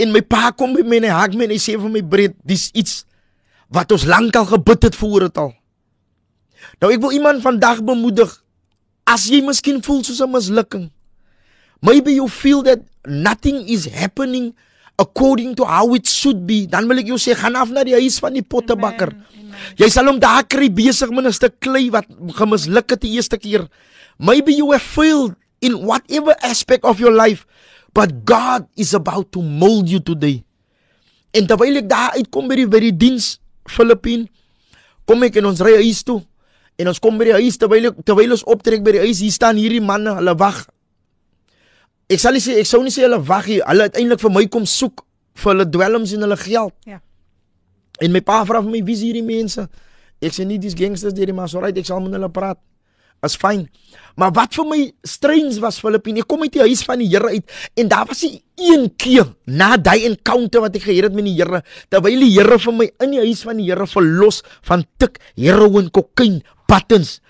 En my pa kom by my en hy hak my en hy sê vir my breed, dis iets wat ons lankal gebid het voor dit al. Nou ek wil iemand vandag bemoedig as jy miskien voel soos 'n mislukking. Maybe you feel that nothing is happening according to how it should be. Dan wil ek jou sê gaan af na die huis van die pottebakker. Jy sal hom daar kry besig met 'n stuk klei wat gemisluk het die eerste keer. Maybe you have failed in whatever aspect of your life, but God is about to mold you today. En terwyl ek daar uitkom by die by die diens Filippine, kom ek in ons ry huis toe. En ons kom by die huis terwyl ek terwyl ons optrek by die huis, hier staan hierdie manne, hulle wag. Ek sal nie sê ek sou nie sê hulle wag hier. Hulle uiteindelik vir my kom soek vir hulle dwelms en hulle geld. Ja. En my pa vra vir my wie is hierdie mense? Ek sê nie dis gangsters hierdie maar so right, ek sal met hulle praat. Is fyn. Maar wat vir my strange was Filippine, ek kom uit die huis van die Here uit en daar was nie een keer na daai encounter wat ek gehad het met die Here, terwyl die Here vir my in die huis van die Here verlos van tik, heroin, kokain, buttons,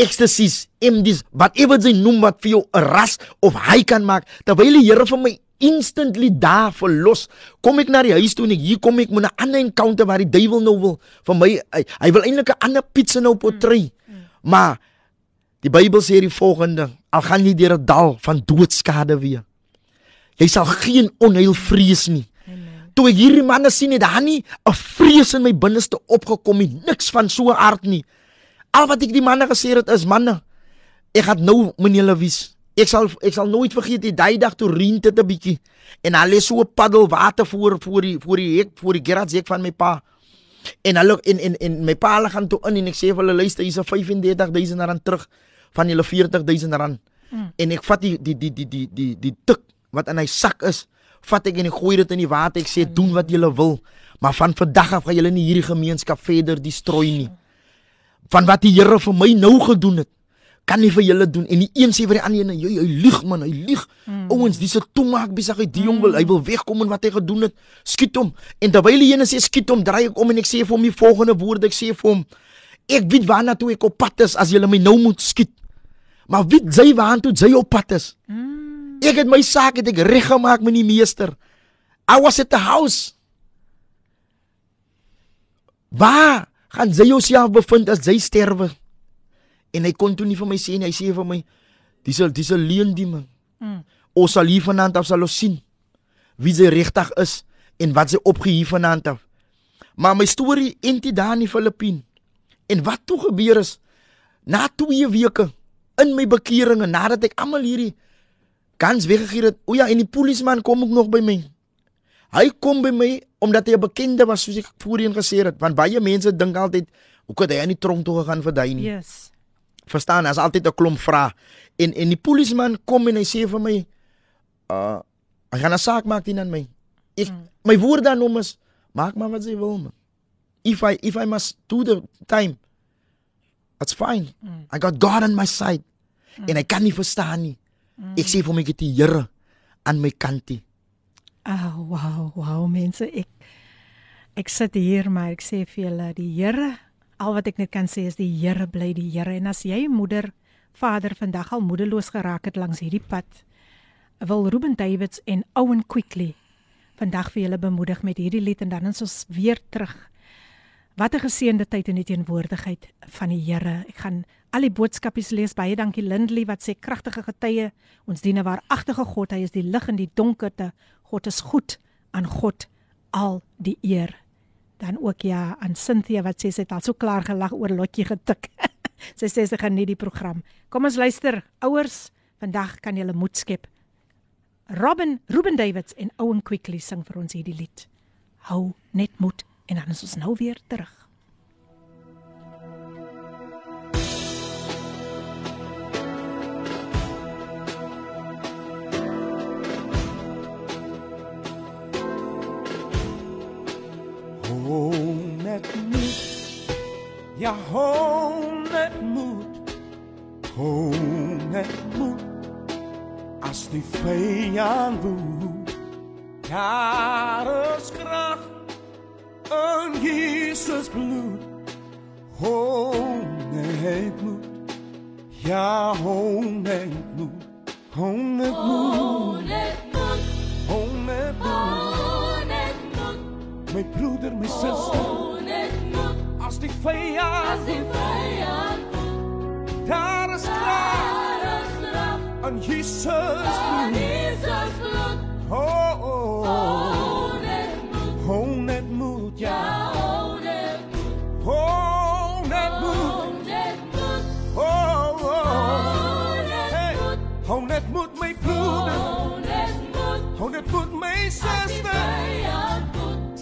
ecstasies, MDs, whatever jy noem wat vir jou 'n ras of hy kan maak, terwyl die Here vir my instantly daar verlos. Kom ek na die huis toe en ek, hier kom ek met 'n ander encounter waar die duiwel nou wil vir my hy, hy wil eintlik 'n ander pizza nou portray. Maar die Bybel sê die volgende: Al gaan jy deur 'n dal van doodskade weer, jy sal geen onheil vrees nie. Toe ek hierdie manne sien het daar nie 'n vrees in my binneste opgekom nie, niks van so 'n aard nie. Al wat ek die manne gesê het is manne, ek gaan nou met julle wys. Ek sal ek sal nooit vergeet die daai dag toe reën dit 'n bietjie en lê so 'n paddel water voor voor die voor die hek voor die garage hek van my pa. En hulle en en en my pa hulle gaan toe in en ek sê vir hulle luister hier's 'n 35000 rand terug van julle 40000 rand. Mm. En ek vat die die die die die die die tik wat in hy sak is vat ek en ek gooi dit in die water. Ek sê doen wat julle wil, maar van vandag af gaan julle nie hierdie gemeenskap verder destrooi nie. Van wat die Here vir my nou gedoen het, kan nie vir julle doen en die een sê vir die ander een, jy hy lieg man, hy lieg. Mm. Ouens, dis 'n toemaak besigheid. Die jong wil hy wil wegkom en wat hy gedoen het, skiet hom. En terwyl die ene sê skiet hom, draai ek om en ek sê vir hom die volgende woorde, ek sê vir hom Ek weet waarna toe ek op pad is as julle my nou moet skiet. Maar weet jy waarna toe jy op pad is? Mm. Ek het my saak het ek reg gemaak met die meester. I was at the house. Waar gaan jy jouself bevind as jy sterwe? En hy kon toe nie vir my sê nie. Hy sê vir my dis al dis 'n leuen die man. Mm. Ons sal hier vanaand af sal ons sien wie jy regtig is en wat jy opgehef vanaand af. Maar my storie eindig daar in die Filippine. En wat toe gebeur is na 2 weke in my bekering en nadat ek almal hierdie kans weggegee het, o ja, en die polisieman kom ook nog by my. Hy kom by my omdat hy 'n bekende was soos ek voorheen gesê het, want baie mense dink altyd hoe kan hy aan die tronk toe gegaan vir daai nie. Yes. Verstaan, as altyd 'n klomp vrae. En en die polisieman kom en hy sê vir my uh hy gaan 'n saak maak teen aan my. Ek hmm. my woorde aan hom is maak maar wat jy wil man if I if I must do the time, that's fine. Mm. I got God on my side. Mm. En ek kan nie verstaan nie. Mm. Ek sê vir my ek het die Here aan my kant. Ah, oh, wow, wow, mense, ek ek sit hier maar ek sê vir julle die Here, al wat ek net kan sê is die Here bly die Here en as jy moeder, vader vandag al moedeloos geraak het langs hierdie pad, wil Ruben Davids en Owen Quickly vandag vir julle bemoedig met hierdie lied en dan is ons weer terug Wat 'n geseënde tyd in die teenwoordigheid van die Here. Ek gaan al die boodskapies lees. Baie dankie Lindley wat sê kragtige getuie. Ons dien 'n waaragtige God. Hy is die lig in die donkerte. God is goed aan God al die eer. Dan ook ja aan Cynthia wat sê sy het al so klaar gelag oor lotjie getik. (laughs) sy sê sy geniet die program. Kom ons luister. Ouers, vandag kan julle moed skep. Robin Ruben Davids en Owen Quickly sing vir ons hierdie lied. Hou net moed en dan is ons nou weer terug. Ja hom net moed. Hom net moed. As die vyand woed daar is krag in Jesus bloed. Honderd bloed. Ja, honderd bloed. Honderd bloed. Honderd bloed. My broeder, my suster. As die vijand. As die vijand. Daar is kracht. En Jesus bloed. Oh, oh, oh. het moet mijn broeder. Oh, het moet. Hoon moet mijn zuster.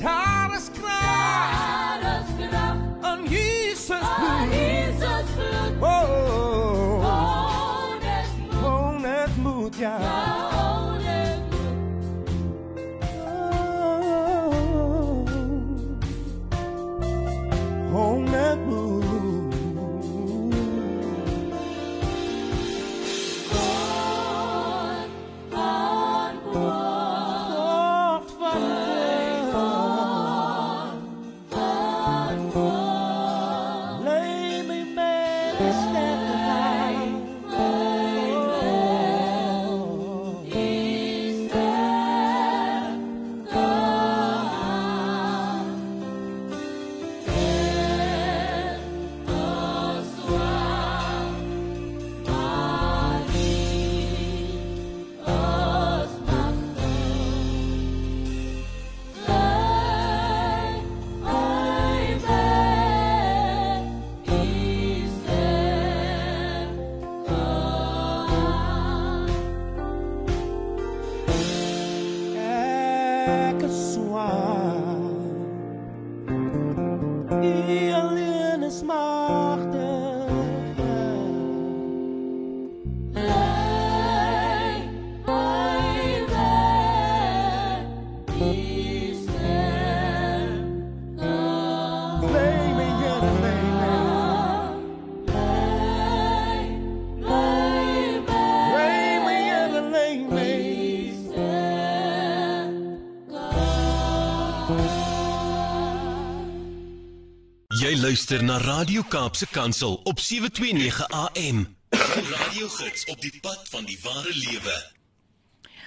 Daar is kracht. Daar is kracht. Aan Jezus bloed. Aan Jezus bloed. Oh. Hoon het moet. Oh, het moet, ja. Luister na Radio Kaapse Kansel op 729 AM. Die radiogids op die pad van die ware lewe.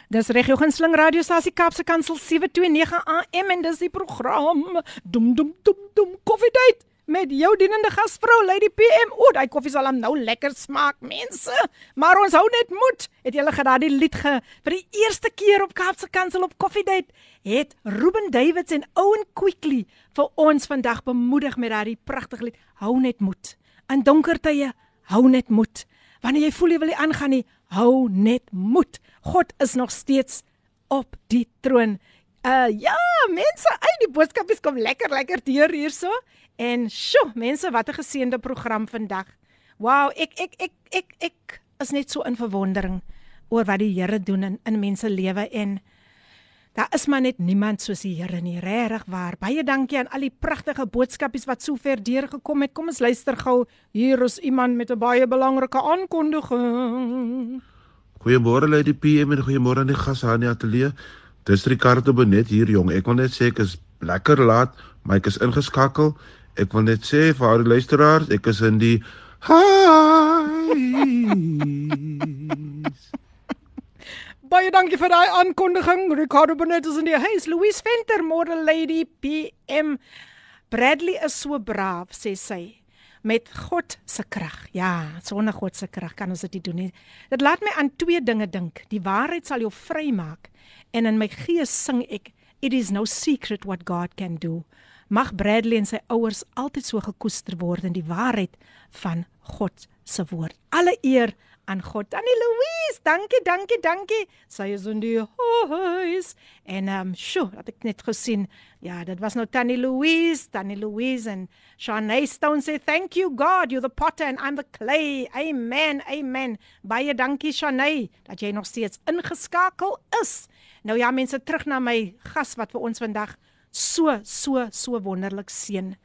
Dis reg jou gunsteling radiostasie Kaapse Kansel 729 AM en dis die program Dum dum dum dum Coffee Date met jou dienende gasvrou Lady PM. O, daai koffie sal hom nou lekker smaak, mense. Maar ons hou net moed. Het julle gedaar die lied ge vir die eerste keer op Kaapse Kansel op Coffee Date het Ruben Davids en Owen Quickly vir ons vandag bemoedig met daardie pragtige lied Hou net moed. In donker tye, hou net moed. Wanneer jy voel jy wil nie aangaan nie, hou net moed. God is nog steeds op die troon. Uh ja, mense, uit die boodskapies kom lekker lekker deur hierso. En sjo, mense, wat 'n geseënde program vandag. Wow, ek ek ek ek ek is net so in verwondering oor wat die Here doen in in mense lewe en daar is maar net niemand soos die Here nie, regtig waar. Baie dankie aan al die pragtige boodskapies wat sover deurgekom het. Kom ons luister gou. Hier is iemand met 'n baie belangrike aankondiging. Goeiemôre Lady PM en goeiemôre aan die gasse aan die ateljee. Dis Ricardo Bonet hier jong. Ek wil net sê ek is lekker laat, maar ek is ingeskakel. Ek wil net sê vir al die luisteraars, ek is in die highs. (laughs) Baie dankie vir daai aankondiging. Ricardo Bonet is in die huis. Louise Venter, môre Lady PM. Bradley is so braaf, sê sy. Met God se krag. Ja, sonder God se krag kan ons dit nie doen nie. Dit laat my aan twee dinge dink. Die waarheid sal jou vrymaak en in my gees sing ek it is no secret what God can do. Mag Bradley en sy ouers altyd so gekoester word in die waarheid van God se woord. Alle eer aan God. Tannie Louise, dankie, dankie, dankie. Sy is in die huis. En ehm um, sjoe, het ek net gesien. Ja, dit was nou Tannie Louise, Tannie Louise en Shanae Stone sê thank you God, you're the potter and I'm the clay. Amen. Amen. Baie dankie Shanae dat jy nog steeds ingeskakel is. Nou ja, mense, terug na my gas wat vir ons vandag so so so wonderlik seën.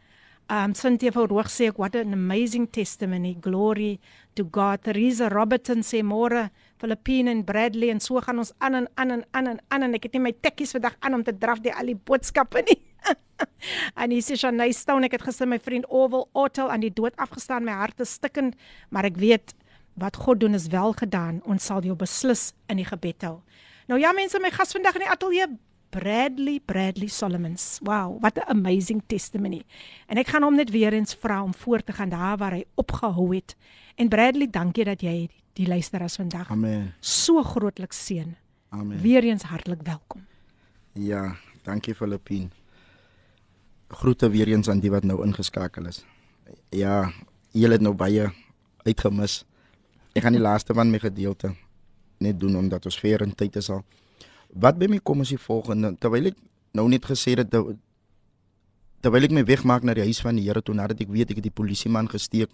Um Cynthia van Roog sê what an amazing testimony. Glory to God. Teresa Robertson sê môre Filippine en Bradley en so gaan ons aan en aan en aan en aan en ek het nie my tikkies vandag aan om te draf die al die boodskappe nie. En hier sê Shanay Stone ek het gister my vriend Oval Otto aan die dood afgestaan my hart is stikkend maar ek weet wat God doen is wel gedaan ons sal jou beslis in die gebed hou. Nou ja mense my gas vandag in die ateljee Bradley Bradley Solomons. Wow, what an amazing testimony. En ek gaan hom net weer eens vra om voort te gaan daar waar hy opgehou het. En Bradley, dankie dat jy die luisteraars vandag Amen. so grootlik seën. Amen. Weer eens hartlik welkom. Ja, dankie Filippine. Groete weer eens aan die wat nou ingeskakel is. Ja, julle het nou baie uitgemis. Ek gaan die laaste van my gedeelte net doen omdat ons ver in tyd is al. Wat by my kom is die volgende, terwyl ek nou net gesê het dat terwyl ek my wegmaak na die huis van die Here toe nadat ek weet ek het die polisieman gesteek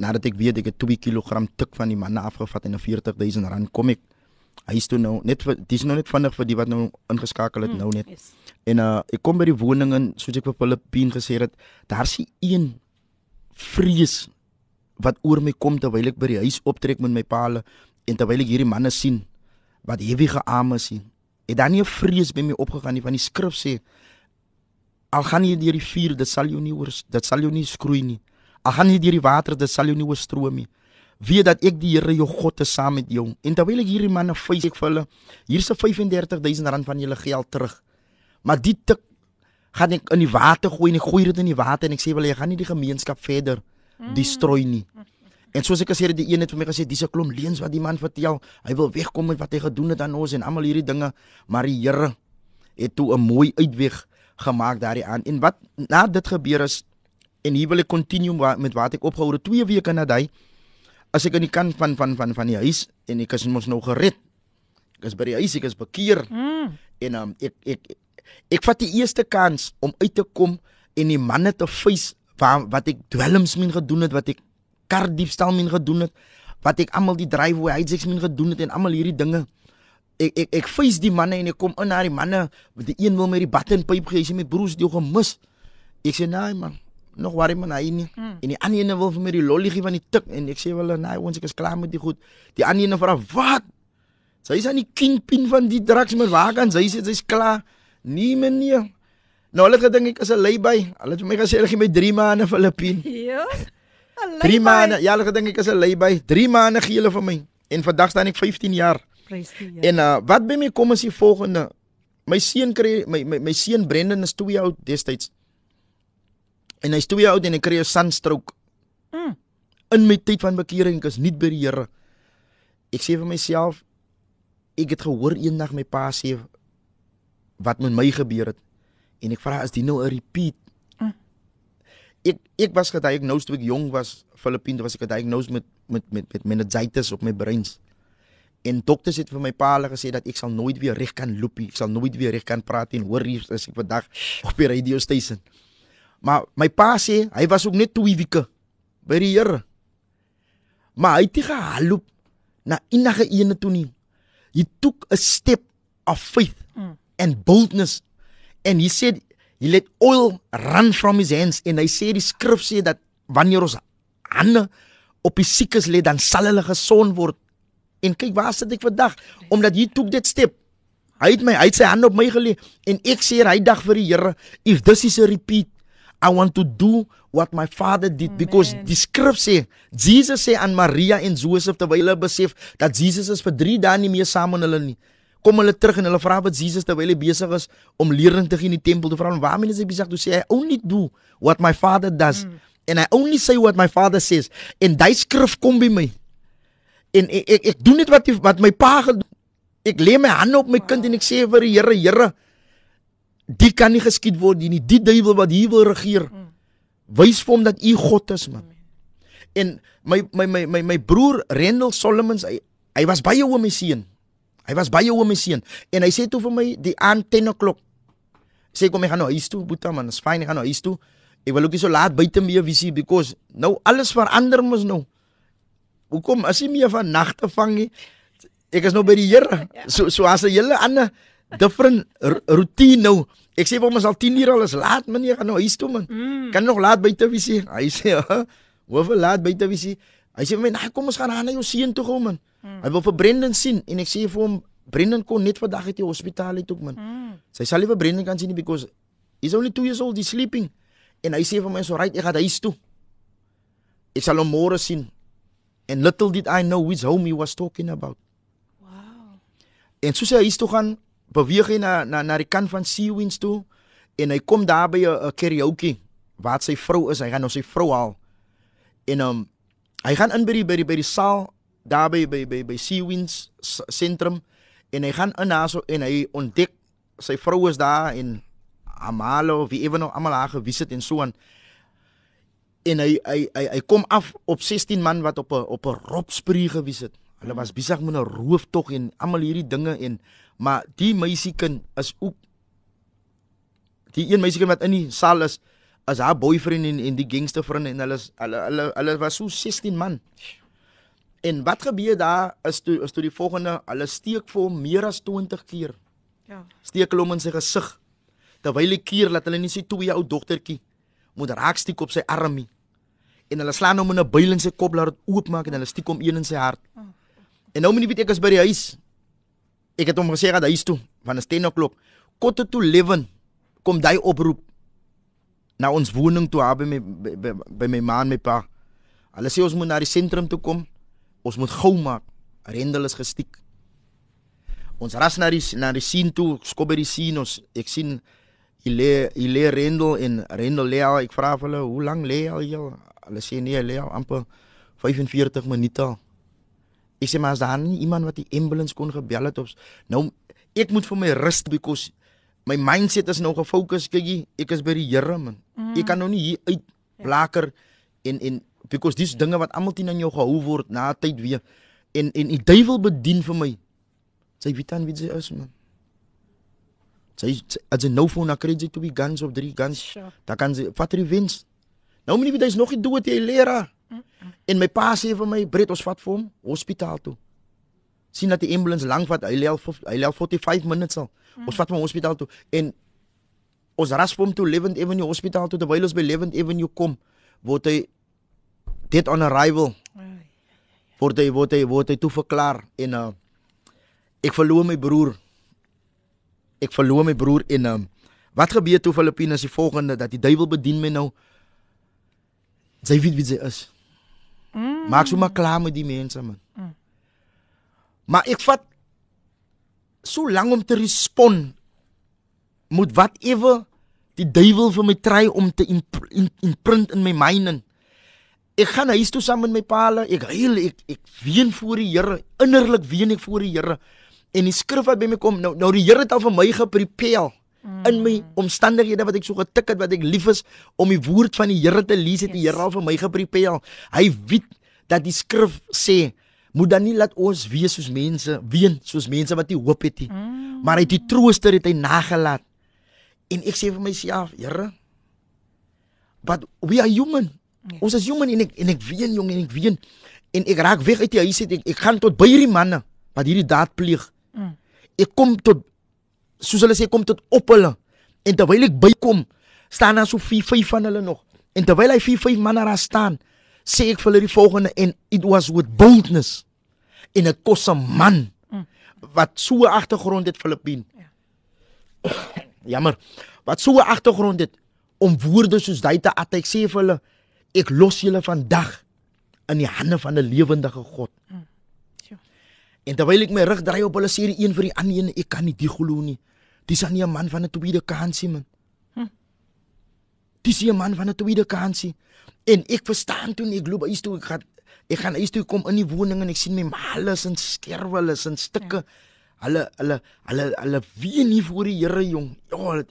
nadat ek weet ek het 2 kg tik van die manne afgevat en 'n 40000 rand kom ek huis toe nou net vir dis nou net vinnig vir die wat nou ingeskakel het Mm, nou net Yes. En uh ek kom by die woning en soos ek vir Filippine gesê het, daar's nie een vrees wat oor my kom terwyl ek by die huis optrek met my paal en terwyl ek hierdie manne sien wat hewige arme sien. Het dan nie 'n vrees by my opgegaan nie van die skrif sê al gaan jy deur die vuur, dit sal jou nie oor dit sal jou nie skroei nie. Al gaan jy deur die water, dit sal jou nie oorstroom nie. Weet dat ek die Here jou God is saam met jou. En terwyl ek hierdie manne wys ek vir hulle, hier's 'n 35000 rand van julle geld terug. Maar die tik gaan ek in die water gooi en ek gooi dit in die water en ek sê wel jy gaan nie die gemeenskap verder destrooi nie. En soos ek gesê het, die een het vir my gesê dis 'n klomp leuns wat die man vertel. Hy wil wegkom met wat hy gedoen het aan ons en almal hierdie dinge, maar die Here het toe 'n mooi uitweg gemaak daardie aan. En wat na dit gebeur is en hier wil ek continue met wat ek opgehou het 2 weke na daai as ek aan die kant van van van van die huis en ek is mos nou gered. Ek is by die huis, ek is bekeer Mm. en um, ek ek ek vat die eerste kans om uit te kom en die manne te face waar wat ek dwelms min gedoen het wat ek kar diefstal min gedoen het wat ek almal die driveway hijacks min gedoen het en almal hierdie dinge ek ek ek face die manne en ek kom in na die manne die een wil my die buttonpyp gee hy sê my broers het jou gemis ek sê nee man nog worry man hy nie Mm. en die ander ene wil vir my die lolly gee van die tik en ek sê wel nee ons ek is klaar met die goed die ander ene vra wat Sy is aan die kingpin van die drugs, maar waar kan sy sê sy's klaar? Nee meneer. Nou hulle het gedink ek is 'n lady. Hulle het vir my gesê hulle gee my 3 maande Filippien. Ja. 3 maande. Ja, hulle gedink ek is 'n lady. 3 maande gee hulle vir my. En vandag staan ek 15 jaar. Prys die Here. En uh wat by my kom is die volgende. My seun kry my my, my seun Brendan is 2 jaar oud destyds. En hy's 2 jaar oud en hy kry 'n sunstroke. Mm. In my tyd van bekering ek is nie by die Here. Ek sê vir myself ek het gehoor eendag my pa sê wat met my gebeur het. En ek vra is dit nou 'n repeat? Mm. Ek ek was gediagnosed toe ek jong was, Filippien, toe was ek gediagnosed met met met met meningitis op my breins. En dokters het vir my pa hulle gesê dat ek sal nooit weer reg kan loop nie. Ek sal nooit weer reg kan praat en hoor hier as ek vandag op die radio station. Maar my pa sê hy was ook net 2 weke by die Here. Maar hy het nie gehalop na enige ene toe nie. He took a step of faith Mm. and boldness and he said he let oil run from his hands en hy sê die skrif sê dat wanneer ons hande op die siekes lê dan sal hulle gesond word. En kyk waar sit ek vandag omdat hy took that step. Hy het my hy het sy hand op my gelê en ek sê hy dag vir die Here if this is a repeat I want to do what my father did. Because die skrif sê Jesus sê aan Maria en Josef terwyl hulle besef dat Jesus is vir 3 dae nie meer saam met hulle nie. Kom hulle terug en hulle vra wat Jesus terwyl hy besig is om leerling te gee in die tempel te vra. Hom waarom is hy besig? Toe sê hy only do what my father does mm. and I only say what my father says. En daai skrif kom by my. En ek ek, ek doen net wat die, wat my pa gedoen ek lê my hande op my kind en ek sê vir die Here Here die kan nie geskied word nie. Die duiwel wat hier wil regeer wys vir hom dat u God is man. En my my my my my broer Rendel Solomons hy, hy was baie oom my seun. Hy was baie oom my seun. En hy sê toe vir my die aan 10 o'clock sê kom ek gaan nou huis toe boeta man. Is fyn ek gaan nou huis toe. Ek wil ook nie so laat buite meer visie because nou alles verander mos nou. Hoekom? As jy meer van nagte vang nie ek is nou by die Here. So so as 'n hele ander different routine nou ek sê hom as al 10 uur al is laat man jy gaan nou huis toe man. Mm. kan nog laat buite visie hy sê "Huh? hoeveel laat buite visie hy sê vir my nee kom ons gaan aan na jou seun toe gaan man. Hy wil vir Brendan sien en ek sê vir hom Brendan kon net vandag uit die hospitaal uit ook man. Mm. sy sal nie vir Brendan kan sien nie because he's only 2 years old he's sleeping. En hy sê vir my so right ek gaan huis toe. Ek sal hom môre sien. And little did I know which home he was talking about. Wow. En soos hy huis toe gaan, beweeg hy na na na die kant van Seawinds toe en hy kom daar by 'n karaoke waar sy vrou is. Hy gaan nou sy vrou haal. En um hy gaan in by die by die by die saal daar by by by, by Seawinds sentrum en hy gaan in daar so en hy ontdek sy vrou is daar en Amalo wie ewe nog almal haar gewys het en so aan. En hy hy hy, hy kom af op 16 man wat op 'n op 'n robspree gewys het. Hulle was besig met 'n rooftog en almal hierdie dinge en maar die meisiekind is ook die een meisiekind wat in die saal is as haar boyfriend en en die gangstervriend en hulle hulle hulle hulle was so 16 man. En wat gebeur daar is toe is toe die volgende hulle steek vir hom meer as 20 keer. Ja. Steek hulle hom in sy gesig. Terwyl hy keer laat hulle nie sy twee ou dogtertjie moet raakstiek op sy arm nie. En hulle slaan hom in 'n byl in sy kop laat dit oopmaak en hulle stiek hom een in sy hart. En nou moet jy weet ek is by die huis. Ek het hom gesê gaan huis toe van 'n 10 o'clock. Kotte toe 11 kom daai oproep na ons woning toe haar by my by, by, by my ma en my pa. Hulle sê ons moet na die sentrum toe kom. Ons moet gou maak. Rendel is gestiek. Ons ras na die na die sien toe, skop by die sien ons ek sien hy lê hy lê Rendel en Rendel lê al ek vra vir hulle hoe lank lê hy al? Hulle sê nee, hy lê al amper 45 minute al. Ek sê maar as daar nie iemand wat die ambulance kon gebel het of nou ek moet vir my rus because my mindset is nou gefokus kykie ek is by die Here man. Mm. Ek kan nou nie hier uit blaker en en because dis dinge wat almal teen aan jou gehou word na tyd weer en en die duiwel bedien vir my. Sy weet dan wie sy is man. Sy as 'n nou voor na kry jy twee guns of drie guns. Sure. Dan kan sy vat revenge. Nou moet jy weet hy's nog nie dood jy leraar. En my pa sê vir my, "Bret, ons vat vir hom hospitaal toe." sien dat die ambulance lank vat. Hy lê al hy lê al 45 minutes al. Ons vat hom hospitaal toe en ons ras hom toe Levent Avenue hospitaal toe terwyl ons by Levent Avenue kom, word hy dead on arrival. Word hy word hy word hy toe verklaar en uh ek verloor my broer. Ek verloor my broer en um Wat gebeur toe Filippine is die volgende dat die duiwel bedien my nou. Sy weet wie sy is. Mm. Maak so maar klaar met die mense man. Mm. Maar ek vat so lank om te respond moet whatever die duiwel vir my try om te imp imprint in my mind in. Ek gaan huis toe saam met my paal, ek huil, ek ek ween voor die Here, innerlik ween ek voor die Here. En die skrif wat by my kom, nou nou die Here het al vir my geprepare mm. in my omstandighede wat ek so getik het wat ek lief is om die woord van die Here te lees, het yes. die Here al vir my geprepare. Hy weet dat die skrif sê moet dan nie laat ons wees soos mense, ween soos mense wat nie hoop het nie. Mm. Maar hy het die trooster het hy nagelaat. En ek sê vir myself, Here, but we are human. Yes. Ons is human en ek en ek ween jong en ek ween en ek raak weg uit die huis uit ek, ek gaan tot by hierdie manne wat hierdie daad pleeg. Mm. Ek kom tot soos hulle sê kom tot op hulle. En terwyl ek bykom, staan daar so 4 5 van hulle nog. En terwyl hy 4 5 manne daar staan, sê ek vir hulle die volgende en it was with boldness in 'n kosse man mm. wat so 'n agtergrond het Filippin. Ja. (coughs) Jammer. Wat so 'n agtergrond het om woorde soos daai te at ek sê vir hulle ek los julle vandag in die hande van 'n lewendige God. Mm. En terwyl ek my rug draai op hulle sê die een vir die ander een ek kan nie die glo nie. Dis aan nie 'n man van 'n tweede kansie man. Hm. Dis 'n man van 'n tweede kansie. En ek verstaan toe ek loop huis toe ek gaan ek gaan huis toe kom in die woning en ek sien my males en sterwe hulle in stukke. Ja. Hulle hulle hulle hulle wie nie voor die Here jong. Ja,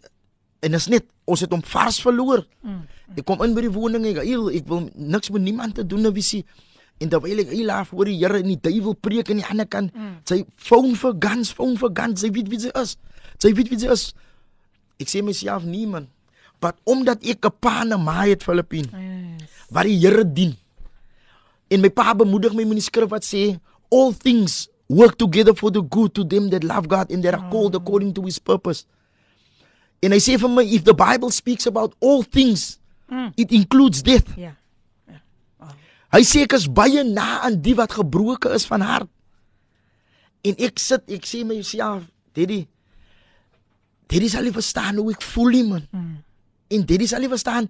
en is net ons het hom vars verloor. Mm. Ek kom in by die woning ek ek wil niks met niemand te doen wie sê en terwyl ek hier laaf voor die Here en die duiwel preek aan die ander kant. Mm. Sy foon vir guns, foon vir guns, sy weet wie sy is. Sy weet wie sy is. Ek sê myself nie man. Maar omdat ek 'n pa en 'n ma het Filippin. Yes. Wat die Here dien. En my pa bemoedig my met die skrif wat sê all things work together for the good to them that love God and that are called according to his purpose. En hy sê vir my if the Bible speaks about all things, mm. it includes death. Ja. Yeah. Hy sê ek is baie na aan die wat gebroken is van hart. En ek sit, ek sê myself, Daddy, Daddy sal nie verstaan hoe ek voel nie man. Mm. En Daddy sal nie verstaan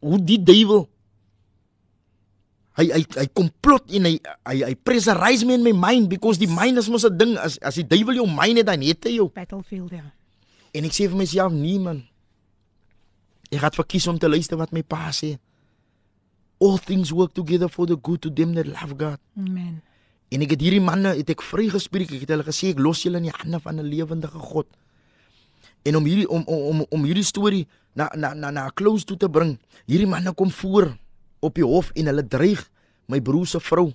hoe die duiwel hy hy hy komplot en hy hy hy pressurize me in my mind because die mind is mos 'n ding as as die duiwel jou mind het dan het hy jou battlefield ja. En ek sê vir myself nee man. Ek het verkies om te luister wat my pa sê. All things work together for the good to them that love God. Amen. En ek het hierdie manne het ek vrygespreek. Ek het hulle gesê ek los julle in die hande van 'n lewendige God. En om hierdie om om om hierdie storie na na na na close toe te bring. Hierdie manne kom voor op die hof en hulle dreig my broer se vrou.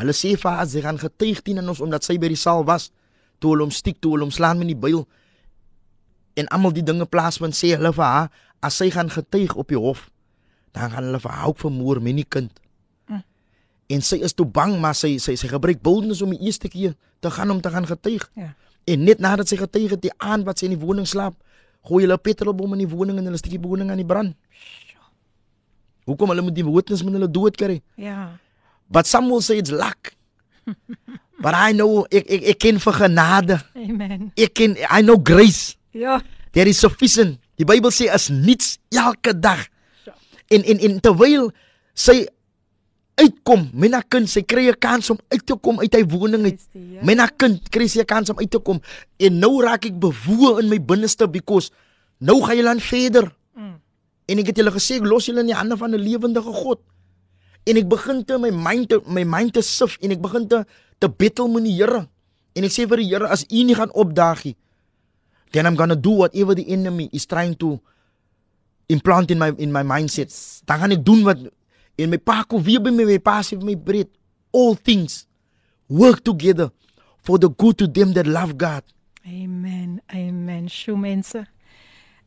Hulle sê vir haar sy gaan getuig teen ons omdat sy by die saal was toe hulle hom stiek toe hulle hom slaan met die byl. En almal die dinge plaasvind sê hulle vir haar as sy gaan getuig op die hof dan gaan hulle vir haar ook vermoor met die kind. Mm. En sy is toe bang maar sy sy sy gebruik boldness om die eerste keer te gaan om te gaan getuig. Ja. En net nadat sy getuig het die aand wat sy in die woning slaap, gooi hulle petrolbom in die woning en hulle steek die woning aan die brand. Hoekom hulle moet die witness met hulle dood kry? Ja. But some will say it's luck. (laughs) But I know ek ek ek ken vir genade. Amen. Ek ken I know grace. Ja. There is sufficient. Die Bybel sê as niets elke dag. En en en terwyl sy uitkom, myna kind, sy kry 'n kans om uit te kom uit hy woning uit. Ja. Myna kind kry sy 'n kans om uit te kom en nou raak ek bewoe in my binneste because nou gaan jy dan verder. Mm. En ek het julle gesê ek los julle in die hande van 'n lewendige God. En ek begin te my mind te my mind te sif en ek begin te te battle met die Here. En ek sê vir die Here as U nie gaan opdaag nie, then I'm going to do whatever the enemy is trying to implant in my in my mindset. Dan gaan ek doen wat en my pa kom weer by my my pa sê vir my breed all things work together for the good to them that love God. Amen. Amen. Sjoe mense.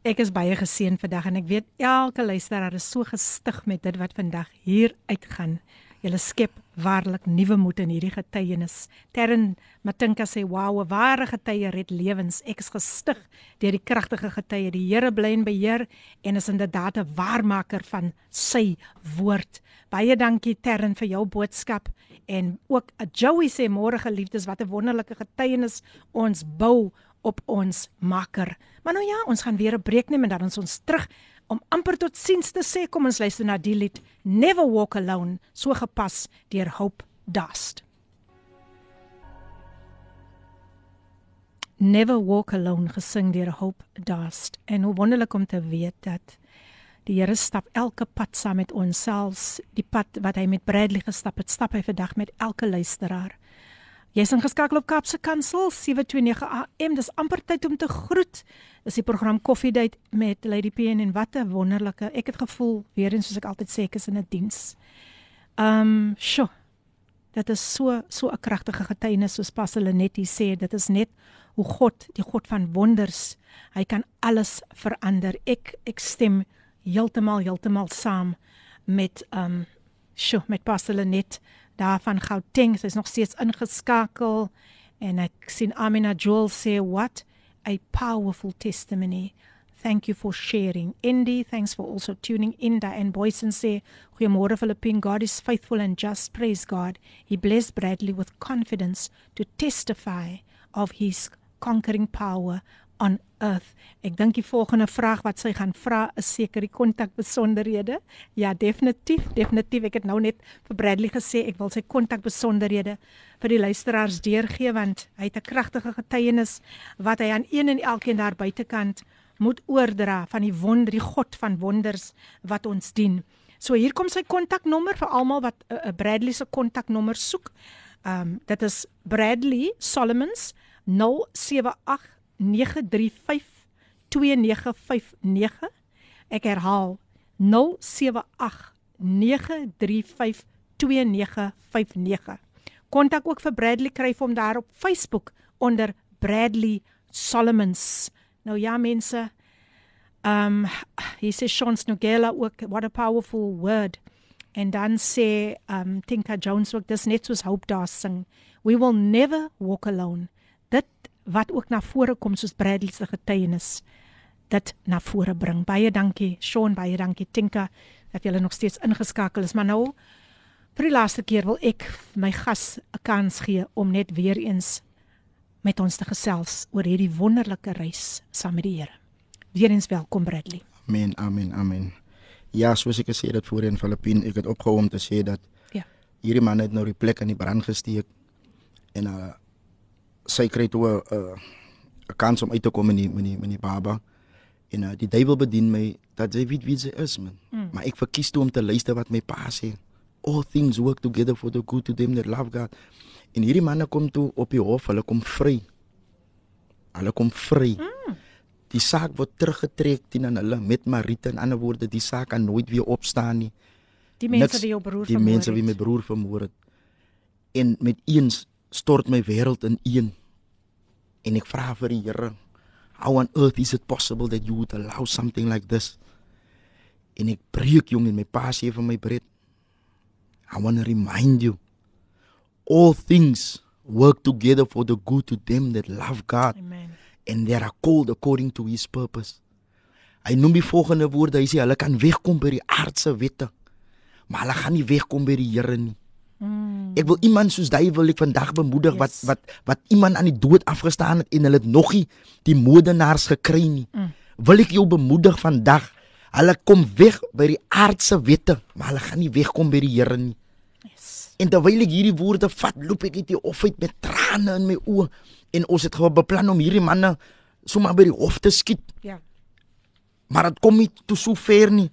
Ek is baie geseën vandag en ek weet elke luisteraar is so gestig met dit wat vandag hier uitgaan. Julle skep waarlik nuwe moed in hierdie getuienis. Terren Matinka sê, "Wow, 'n ware getuie red lewens. Ek is gestig deur die kragtige getuie. Die Here bly en beheer en is inderdaad 'n waarmaker van sy woord." Baie dankie Terren vir jou boodskap en ook Joey sê môre geliefdes, wat 'n wonderlike getuienis ons bou op ons Maker. Maar nou ja, ons gaan weer 'n breek neem en dan is ons terug om amper tot siens te sê. Kom ons luister na die lied Never Walk Alone, so gepas deur Hope Dust. Never Walk Alone gesing deur Hope Dust. En hoe wonderlik om te weet dat die Here stap elke pad saam met ons, selfs die pad wat hy met Bradley gestap het, stap hy vandag met elke luisteraar. Jy's ingeskakel op Kapse Kansel 729 AM. Dis amper tyd om te groet. Dis die program Coffee Date met Lady P en wat 'n wonderlike. Ek het gevoel weer eens soos ek altyd sê ek is in 'n diens. Um, sjo. Dit is so so 'n kragtige getuienis soos Pastor Lenet hier sê. Dit is net hoe God, die God van wonders, hy kan alles verander. Ek ek stem heeltemal heeltemal saam met um sjo met Pastor Lenet daar van Gauteng. Sy's nog steeds ingeskakel en ek sien Amina Joel sê what a powerful testimony. Thank you for sharing. Indy, thanks for also tuning in. Diane Boyson sê goeiemôre Philippine. God is faithful and just. Praise God. He blessed Bradley with confidence to testify of his conquering power on earth. Ek dink die volgende vraag wat sy gaan vra is seker die kontakbesonderhede. Ja, definitief, definitief. Ek het nou net vir Bradley gesê ek wil sy kontakbesonderhede vir die luisteraars deurgee want hy het 'n kragtige getuienis wat hy aan een en elkeen daar buitekant moet oordra van die wonder, die God van wonders wat ons dien. So hier kom sy kontaknommer vir almal wat 'n uh, uh, Bradley se kontaknommer soek. Ehm um, dit is Bradley Solomons 078 0891-935-2959. Ek herhaal 0789352959. Kontak ook vir Bradley kry hom daar op Facebook onder Bradley Solomons. Nou ja mense, ehm um, hier sê Sean Snugela ook what a powerful word. En dan sê ehm um, Tinka Jones ook dis net soos hope daar sing. We will never walk alone. Wat ook na vore kom soos Bradley se getuienis dit na vore bring. Baie dankie Sean, baie dankie Tinka dat julle nog steeds ingeskakel is. Maar nou vir die laaste keer wil ek my gas 'n kans gee om net weer eens met ons te gesels oor hierdie wonderlike reis saam met die Here. Weereens welkom Bradley. Amen, amen, amen. Ja, soos ek gesê het voorheen Filippin, ek het opgehou om te sê dat Ja. hierdie man het nou die plek in die brand gesteek en uh sy kry toe 'n uh, 'n kans om uit te kom in die in die in die baba. En uh, die duiwel bedien my dat sy weet wie sy is man. Mm. Maar ek verkies toe om te luister wat my pa sê. All things work together for the good to them that love God. En hierdie manne kom toe op die hof, hulle kom vry. Hulle kom vry. Mm. Die saak word teruggetrek teen aan hulle met Marita en ander woorde, die saak kan nooit weer opstaan nie. Die mense wie jou broer die mense wie my broer vermoor het. En met eens stort my wêreld in een. En ek vra vir die Here, how on earth is it possible that you would allow something like this? En ek breek jong en my pa sê vir my breed. I want to remind you all things work together for the good to them that love God Amen. and they are called according to his purpose. Hy noem die volgende woorde, hy sê hulle kan wegkom by die aardse wette, maar hulle gaan nie wegkom by die Here nie. Mm. Ek wil iemand soos jy wil ek vandag bemoedig Yes. wat wat wat iemand aan die dood afgestaan het en hulle het nog nie die moordenaars gekry nie. Mm. Wil ek jou bemoedig vandag. Hulle kom weg by die aardse wette, maar hulle gaan nie wegkom by die Here nie. Yes. En terwyl ek hierdie woorde vat, loop ek uit die hof uit met trane in my oë en ons het beplan om hierdie manne sommer by die hof te skiet, Ja. maar dit kom nie tot so ver nie.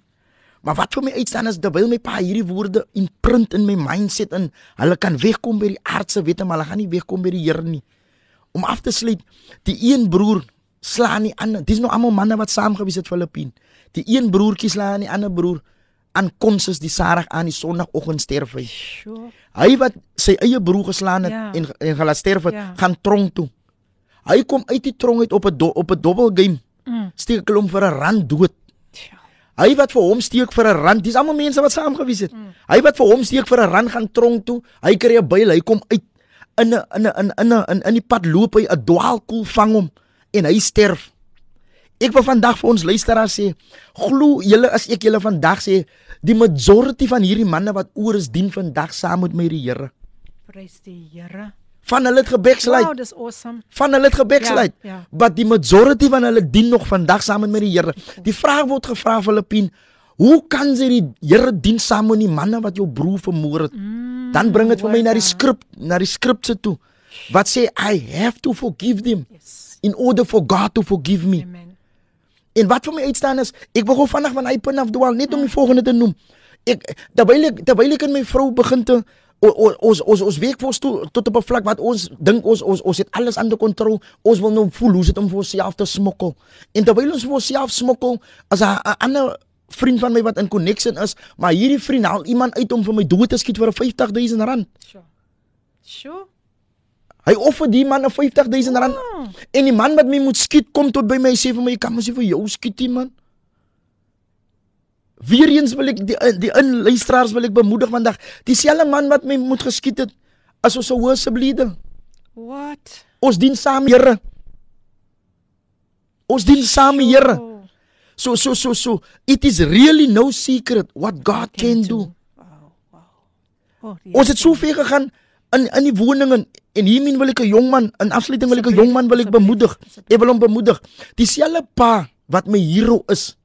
Maar wat vir my uitstaan is terwyl my pa hierdie woorde imprint in my mindset in, hulle kan wegkom by die aardse wette, maar hulle gaan nie wegkom by die Here nie. Om af te sluit, die een broer slaan die ander. Dis nou almal manne wat saam gewees het Filippien. Die een broertjie slaan die ander broer aan konsus die Sarah aan die Sondagoggend sterf hy. Sure. Hy wat sy eie broer geslaan het Ja. en en gelaat sterf het, Ja. gaan tronk toe. Hy kom uit die tronk uit op 'n op 'n dobbelgame. Mm. Steek hulle hom vir 'n rand dood. Hy wat vir hom steek vir 'n rand, dis almal mense wat saam gewees het. Mm. Hy wat vir hom steek vir 'n rand gaan tronk toe. Hy kry 'n byl, hy kom uit in 'n in 'n in 'n in in, in die pad loop hy 'n dwaalkoel vang hom en hy sterf. Ek wil vandag vir ons luisteraars sê, glo julle as ek julle vandag sê, die majority van hierdie manne wat oor is dien vandag saam met my die Here. Prys die Here. Van hulle het gebackslide. Wow, dis awesome. Van hulle het gebackslide. Ja, ja. Maar die majority van hulle dien nog vandag saam met die Here. Die vraag word gevra Filippien, hoe kan jy die Here dien saam met die manne wat jou broer vermoor het? Mm, Dan bring dit vir my na die skrip, na die skripse toe. Wat sê I have to forgive them Yes. in order for God to forgive me. Amen. En wat vir my uitstaan is, ek gou vinnig van hy punt af dwaal net om die volgende te noem. Ek terwyl ek terwyl ek en my vrou begin te ons ons ons vir ons toe, tot op 'n vlak wat ons dink ons ons ons het alles onder kontrole. Ons wil nou voel hoe dit om vir onsself te smokkel. En terwyl ons vir onsself smokkel, as 'n ander vriend van my wat in connection is, maar hierdie vriend haal iemand uit om vir my dood te skiet vir 'n 50000 rand. Sure. Sure. Hy offer die man 'n 50000 rand. Oh. En die man wat my moet skiet kom tot by my en sê vir my, "Ek kan mos nie vir jou skiet nie, man." Weereens wil ek die die inluisteraars wil ek bemoedig vandag. Dieselfde man wat my moet geskiet het as ons 'n worship leader. What? Ons dien saam Here. Ons dien saam die Here. So so so so. It is really no secret what God can do. Wow, wow. Oh, die Ons het so ver gegaan in in die woningen en hiermee wil ek 'n jong man in afsluiting wil ek 'n jong man wil ek bemoedig. Ek wil hom bemoedig. Dieselfde pa wat my hero is.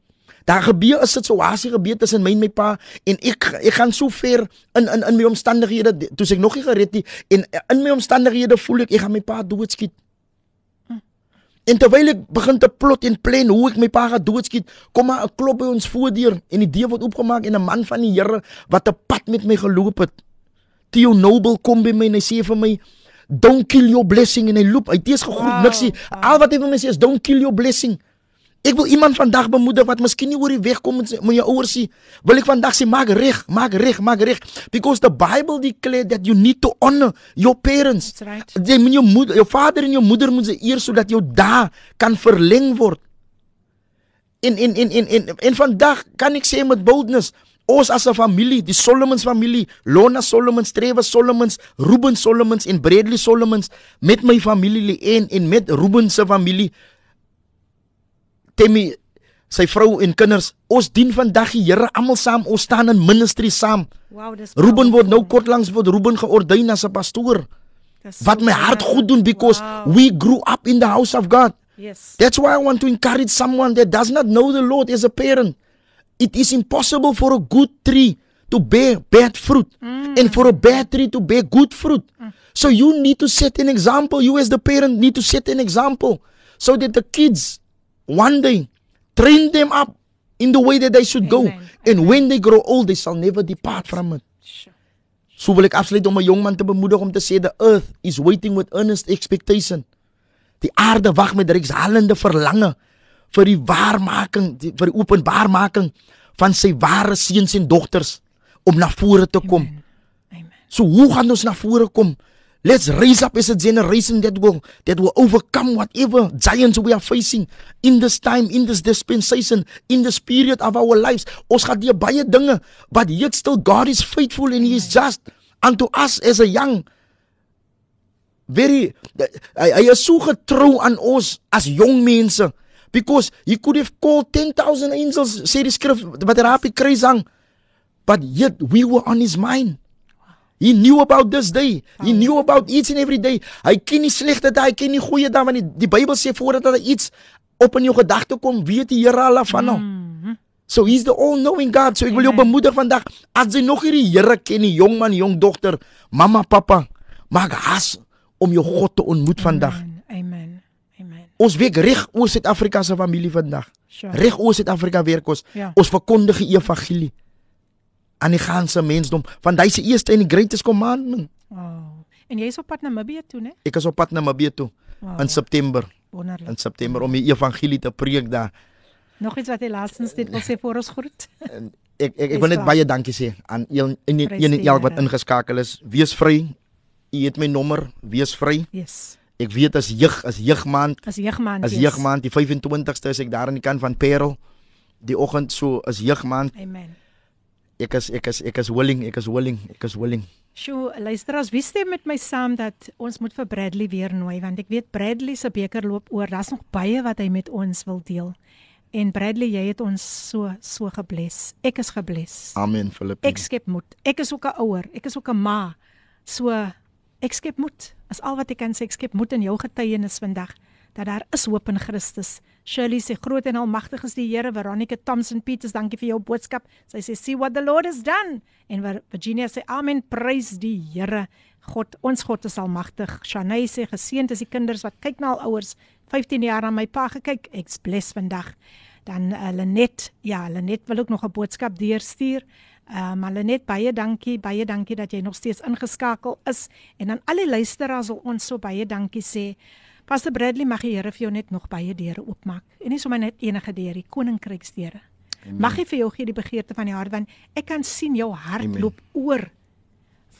Daar gebeur 'n situasie gebeur tussen my en my pa en ek ek gaan so ver in in in my omstandighede toe ek nog nie gered nie en in my omstandighede voel ek ek gaan my pa doodskiet. En terwyl ek begin te plot en plan hoe ek my pa gaan doodskiet, kom maar 'n klop by ons voordeur en die deur word oopgemaak en 'n man van die Here wat 'n pad met my geloop het. Theo Noble kom by my en hy sê vir my don't kill your blessing en hy loop. Hy het eers gegroet Wow, niks nie. Al wat hy vir my sê is don't kill your blessing. Ek wil iemand vandag bemoedig wat miskien nie oor die weg kom met met jou ouers nie. Wil ek vandag sê maak reg, maak reg, maak reg because the Bible declare that you need to honor your parents. That's right. Jy moet jou moeder, jou vader en jou moeder moet se eer sodat jou dae kan verleng word. En en en en en, en vandag kan ek sê met boldness Ons as 'n familie, die Solomons familie, Lona Solomons, Trevor Solomons, Ruben Solomons en Bradley Solomons met my familie en en met Ruben se familie Temmy sy vrou en kinders. Ons dien vandag die Here almal saam. Ons staan in ministry saam. Wow, dis Ruben word nou kortlangs word Ruben geordyn as 'n pastoor. So Wat my hart goed doen because Wow. we grew up in the house of God. Yes. That's why I want to encourage someone that does not know the Lord as a parent. It is impossible for a good tree to bear bad fruit and for a bad tree to bear good fruit. So you need to set an example. You as the parent need to set an example so that the kids one day train them up in the way that they should go. Amen. And when they grow old, they shall never depart from it. Sure. So wil ek afsluit om 'n jong man te bemoedig om te sê the earth is waiting with earnest expectation. Die aarde wag met regshalende verlange vir die waarmaking, die, vir die openbaarmaking van sy ware seuns en dogters om na vore te kom. Amen. So hoe gaan ons na vore kom? Let's raise up as a generation that will that will overcome whatever giants we are facing in this time, in this dispensation, in this period of our lives. Ons gaan deur baie dinge, but yet still God is faithful and He is just unto us as a young. Very hy, hy is so getrou aan ons as jong mense because he could have called 10000 angels sê die skrif wat hy op die kruis hang but yet we were on his mind He knew about this day. He knew about each and every day. Hy ken nie slegte dae, hy ken nie goeie dae want die, die Bybel sê voordat daar iets op in jou gedagte kom, weet die Here al van hom. So he's the all-knowing God. So ek wil jou bemoedig vandag as jy nog hierdie Here ken, die jong man, jong dogter, mamma, pappa, maak haas om jou God te ontmoet vandag. Amen. Amen. Amen. Ons week reg oor Suid-Afrika se familie vandag. Sure. Reg oor Suid-Afrika werk ons. Ja. Ons verkondig die evangelie aan die ganse mensdom. Want hy se eerste en die greatest commandment. Wow. En jy's op pad na Namibië toe, né? Ek is op pad na Namibië toe Wow. in September. Wonderlik. In September om die evangelie te preek daar. Nog iets wat jy laastens dit wil sê (laughs) voor ons groet? Ek ek, ek wil net baie dankie sê aan een en een en elk wat ingeskakel is. Wees vry. U het my nommer. Wees vry. Yes. Ek weet as jeug as jeugmaand As jeugman. as jeugmaand die 25ste is ek daar aan die kant van Parel. Die oggend so is jeugmaand. Amen. Ek is ek is ek is willing, ek is willing, ek is willing. Sjoe, luister as wie stem met my saam dat ons moet vir Bradley weer nooi want ek weet Bradley se beker loop oor. Daar's nog baie wat hy met ons wil deel. En Bradley, jy het ons so so gebless. Ek is gebless. Amen Filippine. Ek skep moed. Ek is ook 'n ouer. Ek is ook 'n ma. So ek skep moed. As al wat ek kan sê, ek skep moed in jou getuienis vandag dat daar is hoop in Christus. Shirley sê groot en almagtig is die Here. Veronica Thompson Peters, dankie vir jou boodskap. Sy sê see what the Lord has done. En Virginia sê amen, prys die Here. God, ons God is almagtig. Shanay sê geseënd is die kinders wat kyk na al ouers. 15 jaar aan my pa gekyk. Ek's bless vandag. Dan uh, Lenet, ja, Lenet wil ook nog 'n boodskap deurstuur. Uh, maar Lenet, baie dankie, baie dankie dat jy nog steeds ingeskakel is. En dan al die luisteraars wil ons so baie dankie sê. Pastor Bradley, mag die Here vir jou net nog baie deure oopmaak. En nie sommer net enige deur, die koninkryksdeure. Mag hy vir jou gee die begeerte van die hart want ek kan sien jou hart Amen. loop oor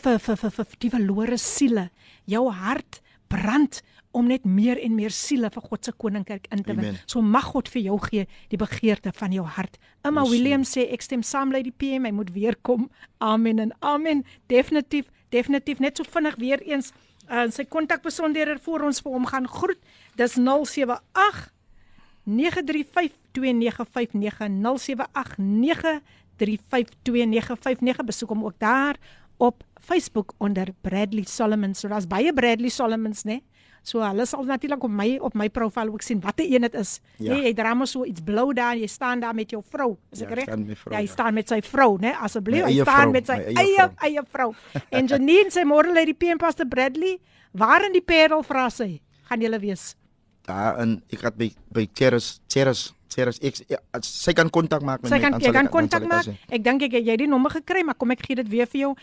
vir vir vir, vir die verlore siele. Jou hart brand om net meer en meer siele vir God se koninkryk in te win. So mag God vir jou gee die begeerte van jou hart. Emma Yes, Williams sê ek stem saam met die PM, hy moet weer kom. Amen en amen. Definitief, definitief net so vinnig weer eens uh, sy kontakbesonderhede vir ons vir hom gaan groet. Dis 078 9352959 078 besoek hom ook daar op Facebook onder Bradley Solomon. So daar's baie Bradley Solomons, né? So hulle sal natuurlik op my op my profiel ook sien watter een dit is. Ja. Nee, jy dra mos so iets blou daar, jy staan daar met jou vrou. Is ek Ja, reg? Ja, jy staan met sy vrou, né? Asseblief, My hy eie staan vrou, met sy eie eie vrou. eie vrou. En Janine sê môre lê die PM Pastor Bradley, waar in die Parel vra sy? Gaan julle wees? Daar in ek het by by Cheris, Cheris, Cheris ek ja, sy kan kontak maak met Sy my. kan dan jy kan kontak maak. Ek dink ek het jy die nommer gekry, maar kom ek gee dit weer vir jou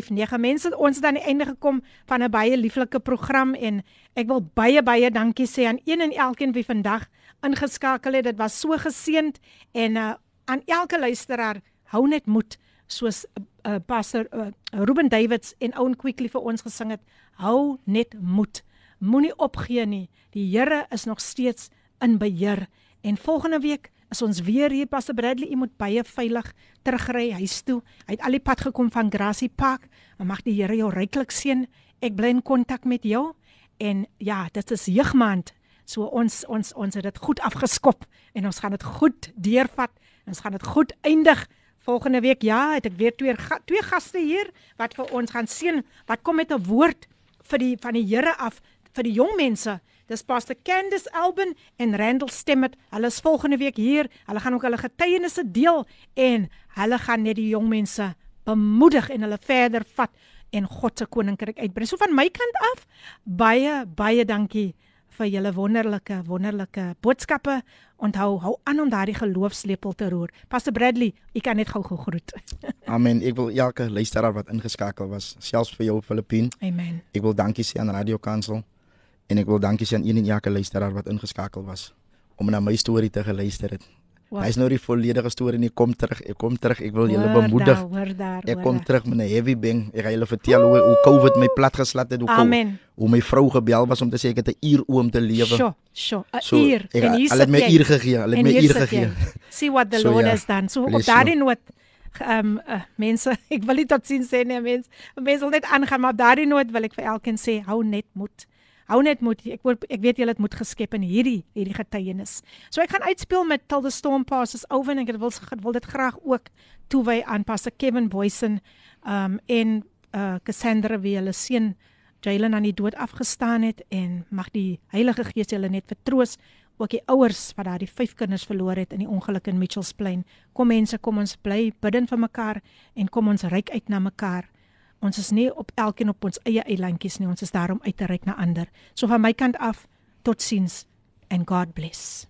0789352959. Mense, ons het aan die einde gekom van 'n baie lieflike program en ek wil baie baie dankie sê aan een en elkeen wie vandag ingeskakel het. Dit was so geseënd en uh, aan elke luisteraar hou net moed soos uh, pastor uh, Ruben Davids en Owen Quickly vir ons gesing het. Hou net moed. Moenie opgee nie. Die Here is nog steeds in beheer. En volgende week is ons weer hier Pastor Bradley, u moet baie veilig terugry huis toe. Hy het al die pad gekom van Grassy Park. Mag die Here jou ryklik seën. Ek bly in kontak met jou en ja, dit is jeugmaand. So ons ons ons het dit goed afgeskop en ons gaan dit goed deurvat. Ons gaan dit goed eindig. Volgende week ja, het ek weer twee twee gaste hier wat vir ons gaan seën. Wat kom met 'n woord vir die van die Here af vir die jong mense. Dis Pastor Candice Alban en Randall Stemmet. Hulle is volgende week hier. Hulle gaan ook hulle getuienisse deel en hulle gaan net die jong mense bemoedig en hulle verder vat en God se koninkryk uitbrei. So van my kant af baie baie dankie vir julle wonderlike wonderlike boodskappe. Onthou, hou aan om daardie geloofslepel te roer. Pastor Bradley, u kan net gou gegroet. (laughs) Amen. Ek wil elke luisteraar wat ingeskakel was, selfs vir jou Filippien, Amen. ek wil dankie sê aan Radio Kansel en ek wil dankie sê aan een en elke luisteraar wat ingeskakel was om na my storie te geluister het. Wow. Hy's nou die volledige storie en ek kom terug. Ek kom terug. Ek wil julle bemoedig. daar, Hoor daar. Ek kom daar. terug met 'n heavy bang. Ek gaan julle vertel hoe hoe COVID my plat geslat het, hoe Amen. hoe my vrou gebel was om te sê ek het 'n uur oom te lewe. Sjoe, sjoe, 'n uur. ek- En hier hulle het my sit jy. uur gegee, hulle het my hier uur sit gegee. jy. See what the So, Lord ja, has done. So op daardie noot ehm um, uh, mense, (laughs) ek wil nie tot sien sê nie, mense. Mense wil net aangaan, maar op daardie noot wil ek vir elkeen sê, hou net moed. Hou net moed. Ek word ek weet julle het moed geskep in hierdie hierdie getuienis. So ek gaan uitspeel met Till the Storm Passes Over en ek wil wil dit graag ook toewy aan Pastor Kevin Boysen um, en uh Cassandra wie hulle seun Jalen aan die dood afgestaan het en mag die Heilige Gees julle net vertroos ook die ouers wat daardie vyf kinders verloor het in die ongeluk in Mitchells Plain. Kom mense, kom ons bly bidden vir mekaar en kom ons reik uit na mekaar. Ons is nie op elkeen op ons eie eilandjies nie, ons is daar om uit te reik na ander. So van my kant af, totsiens and God bless.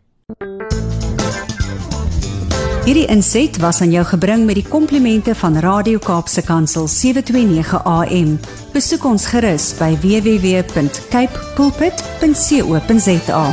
Hierdie inset was aan jou gebring met die komplimente van Radio Kaapse Kansel 729 AM. Besoek ons gerus by www.cape pulpit.co.za.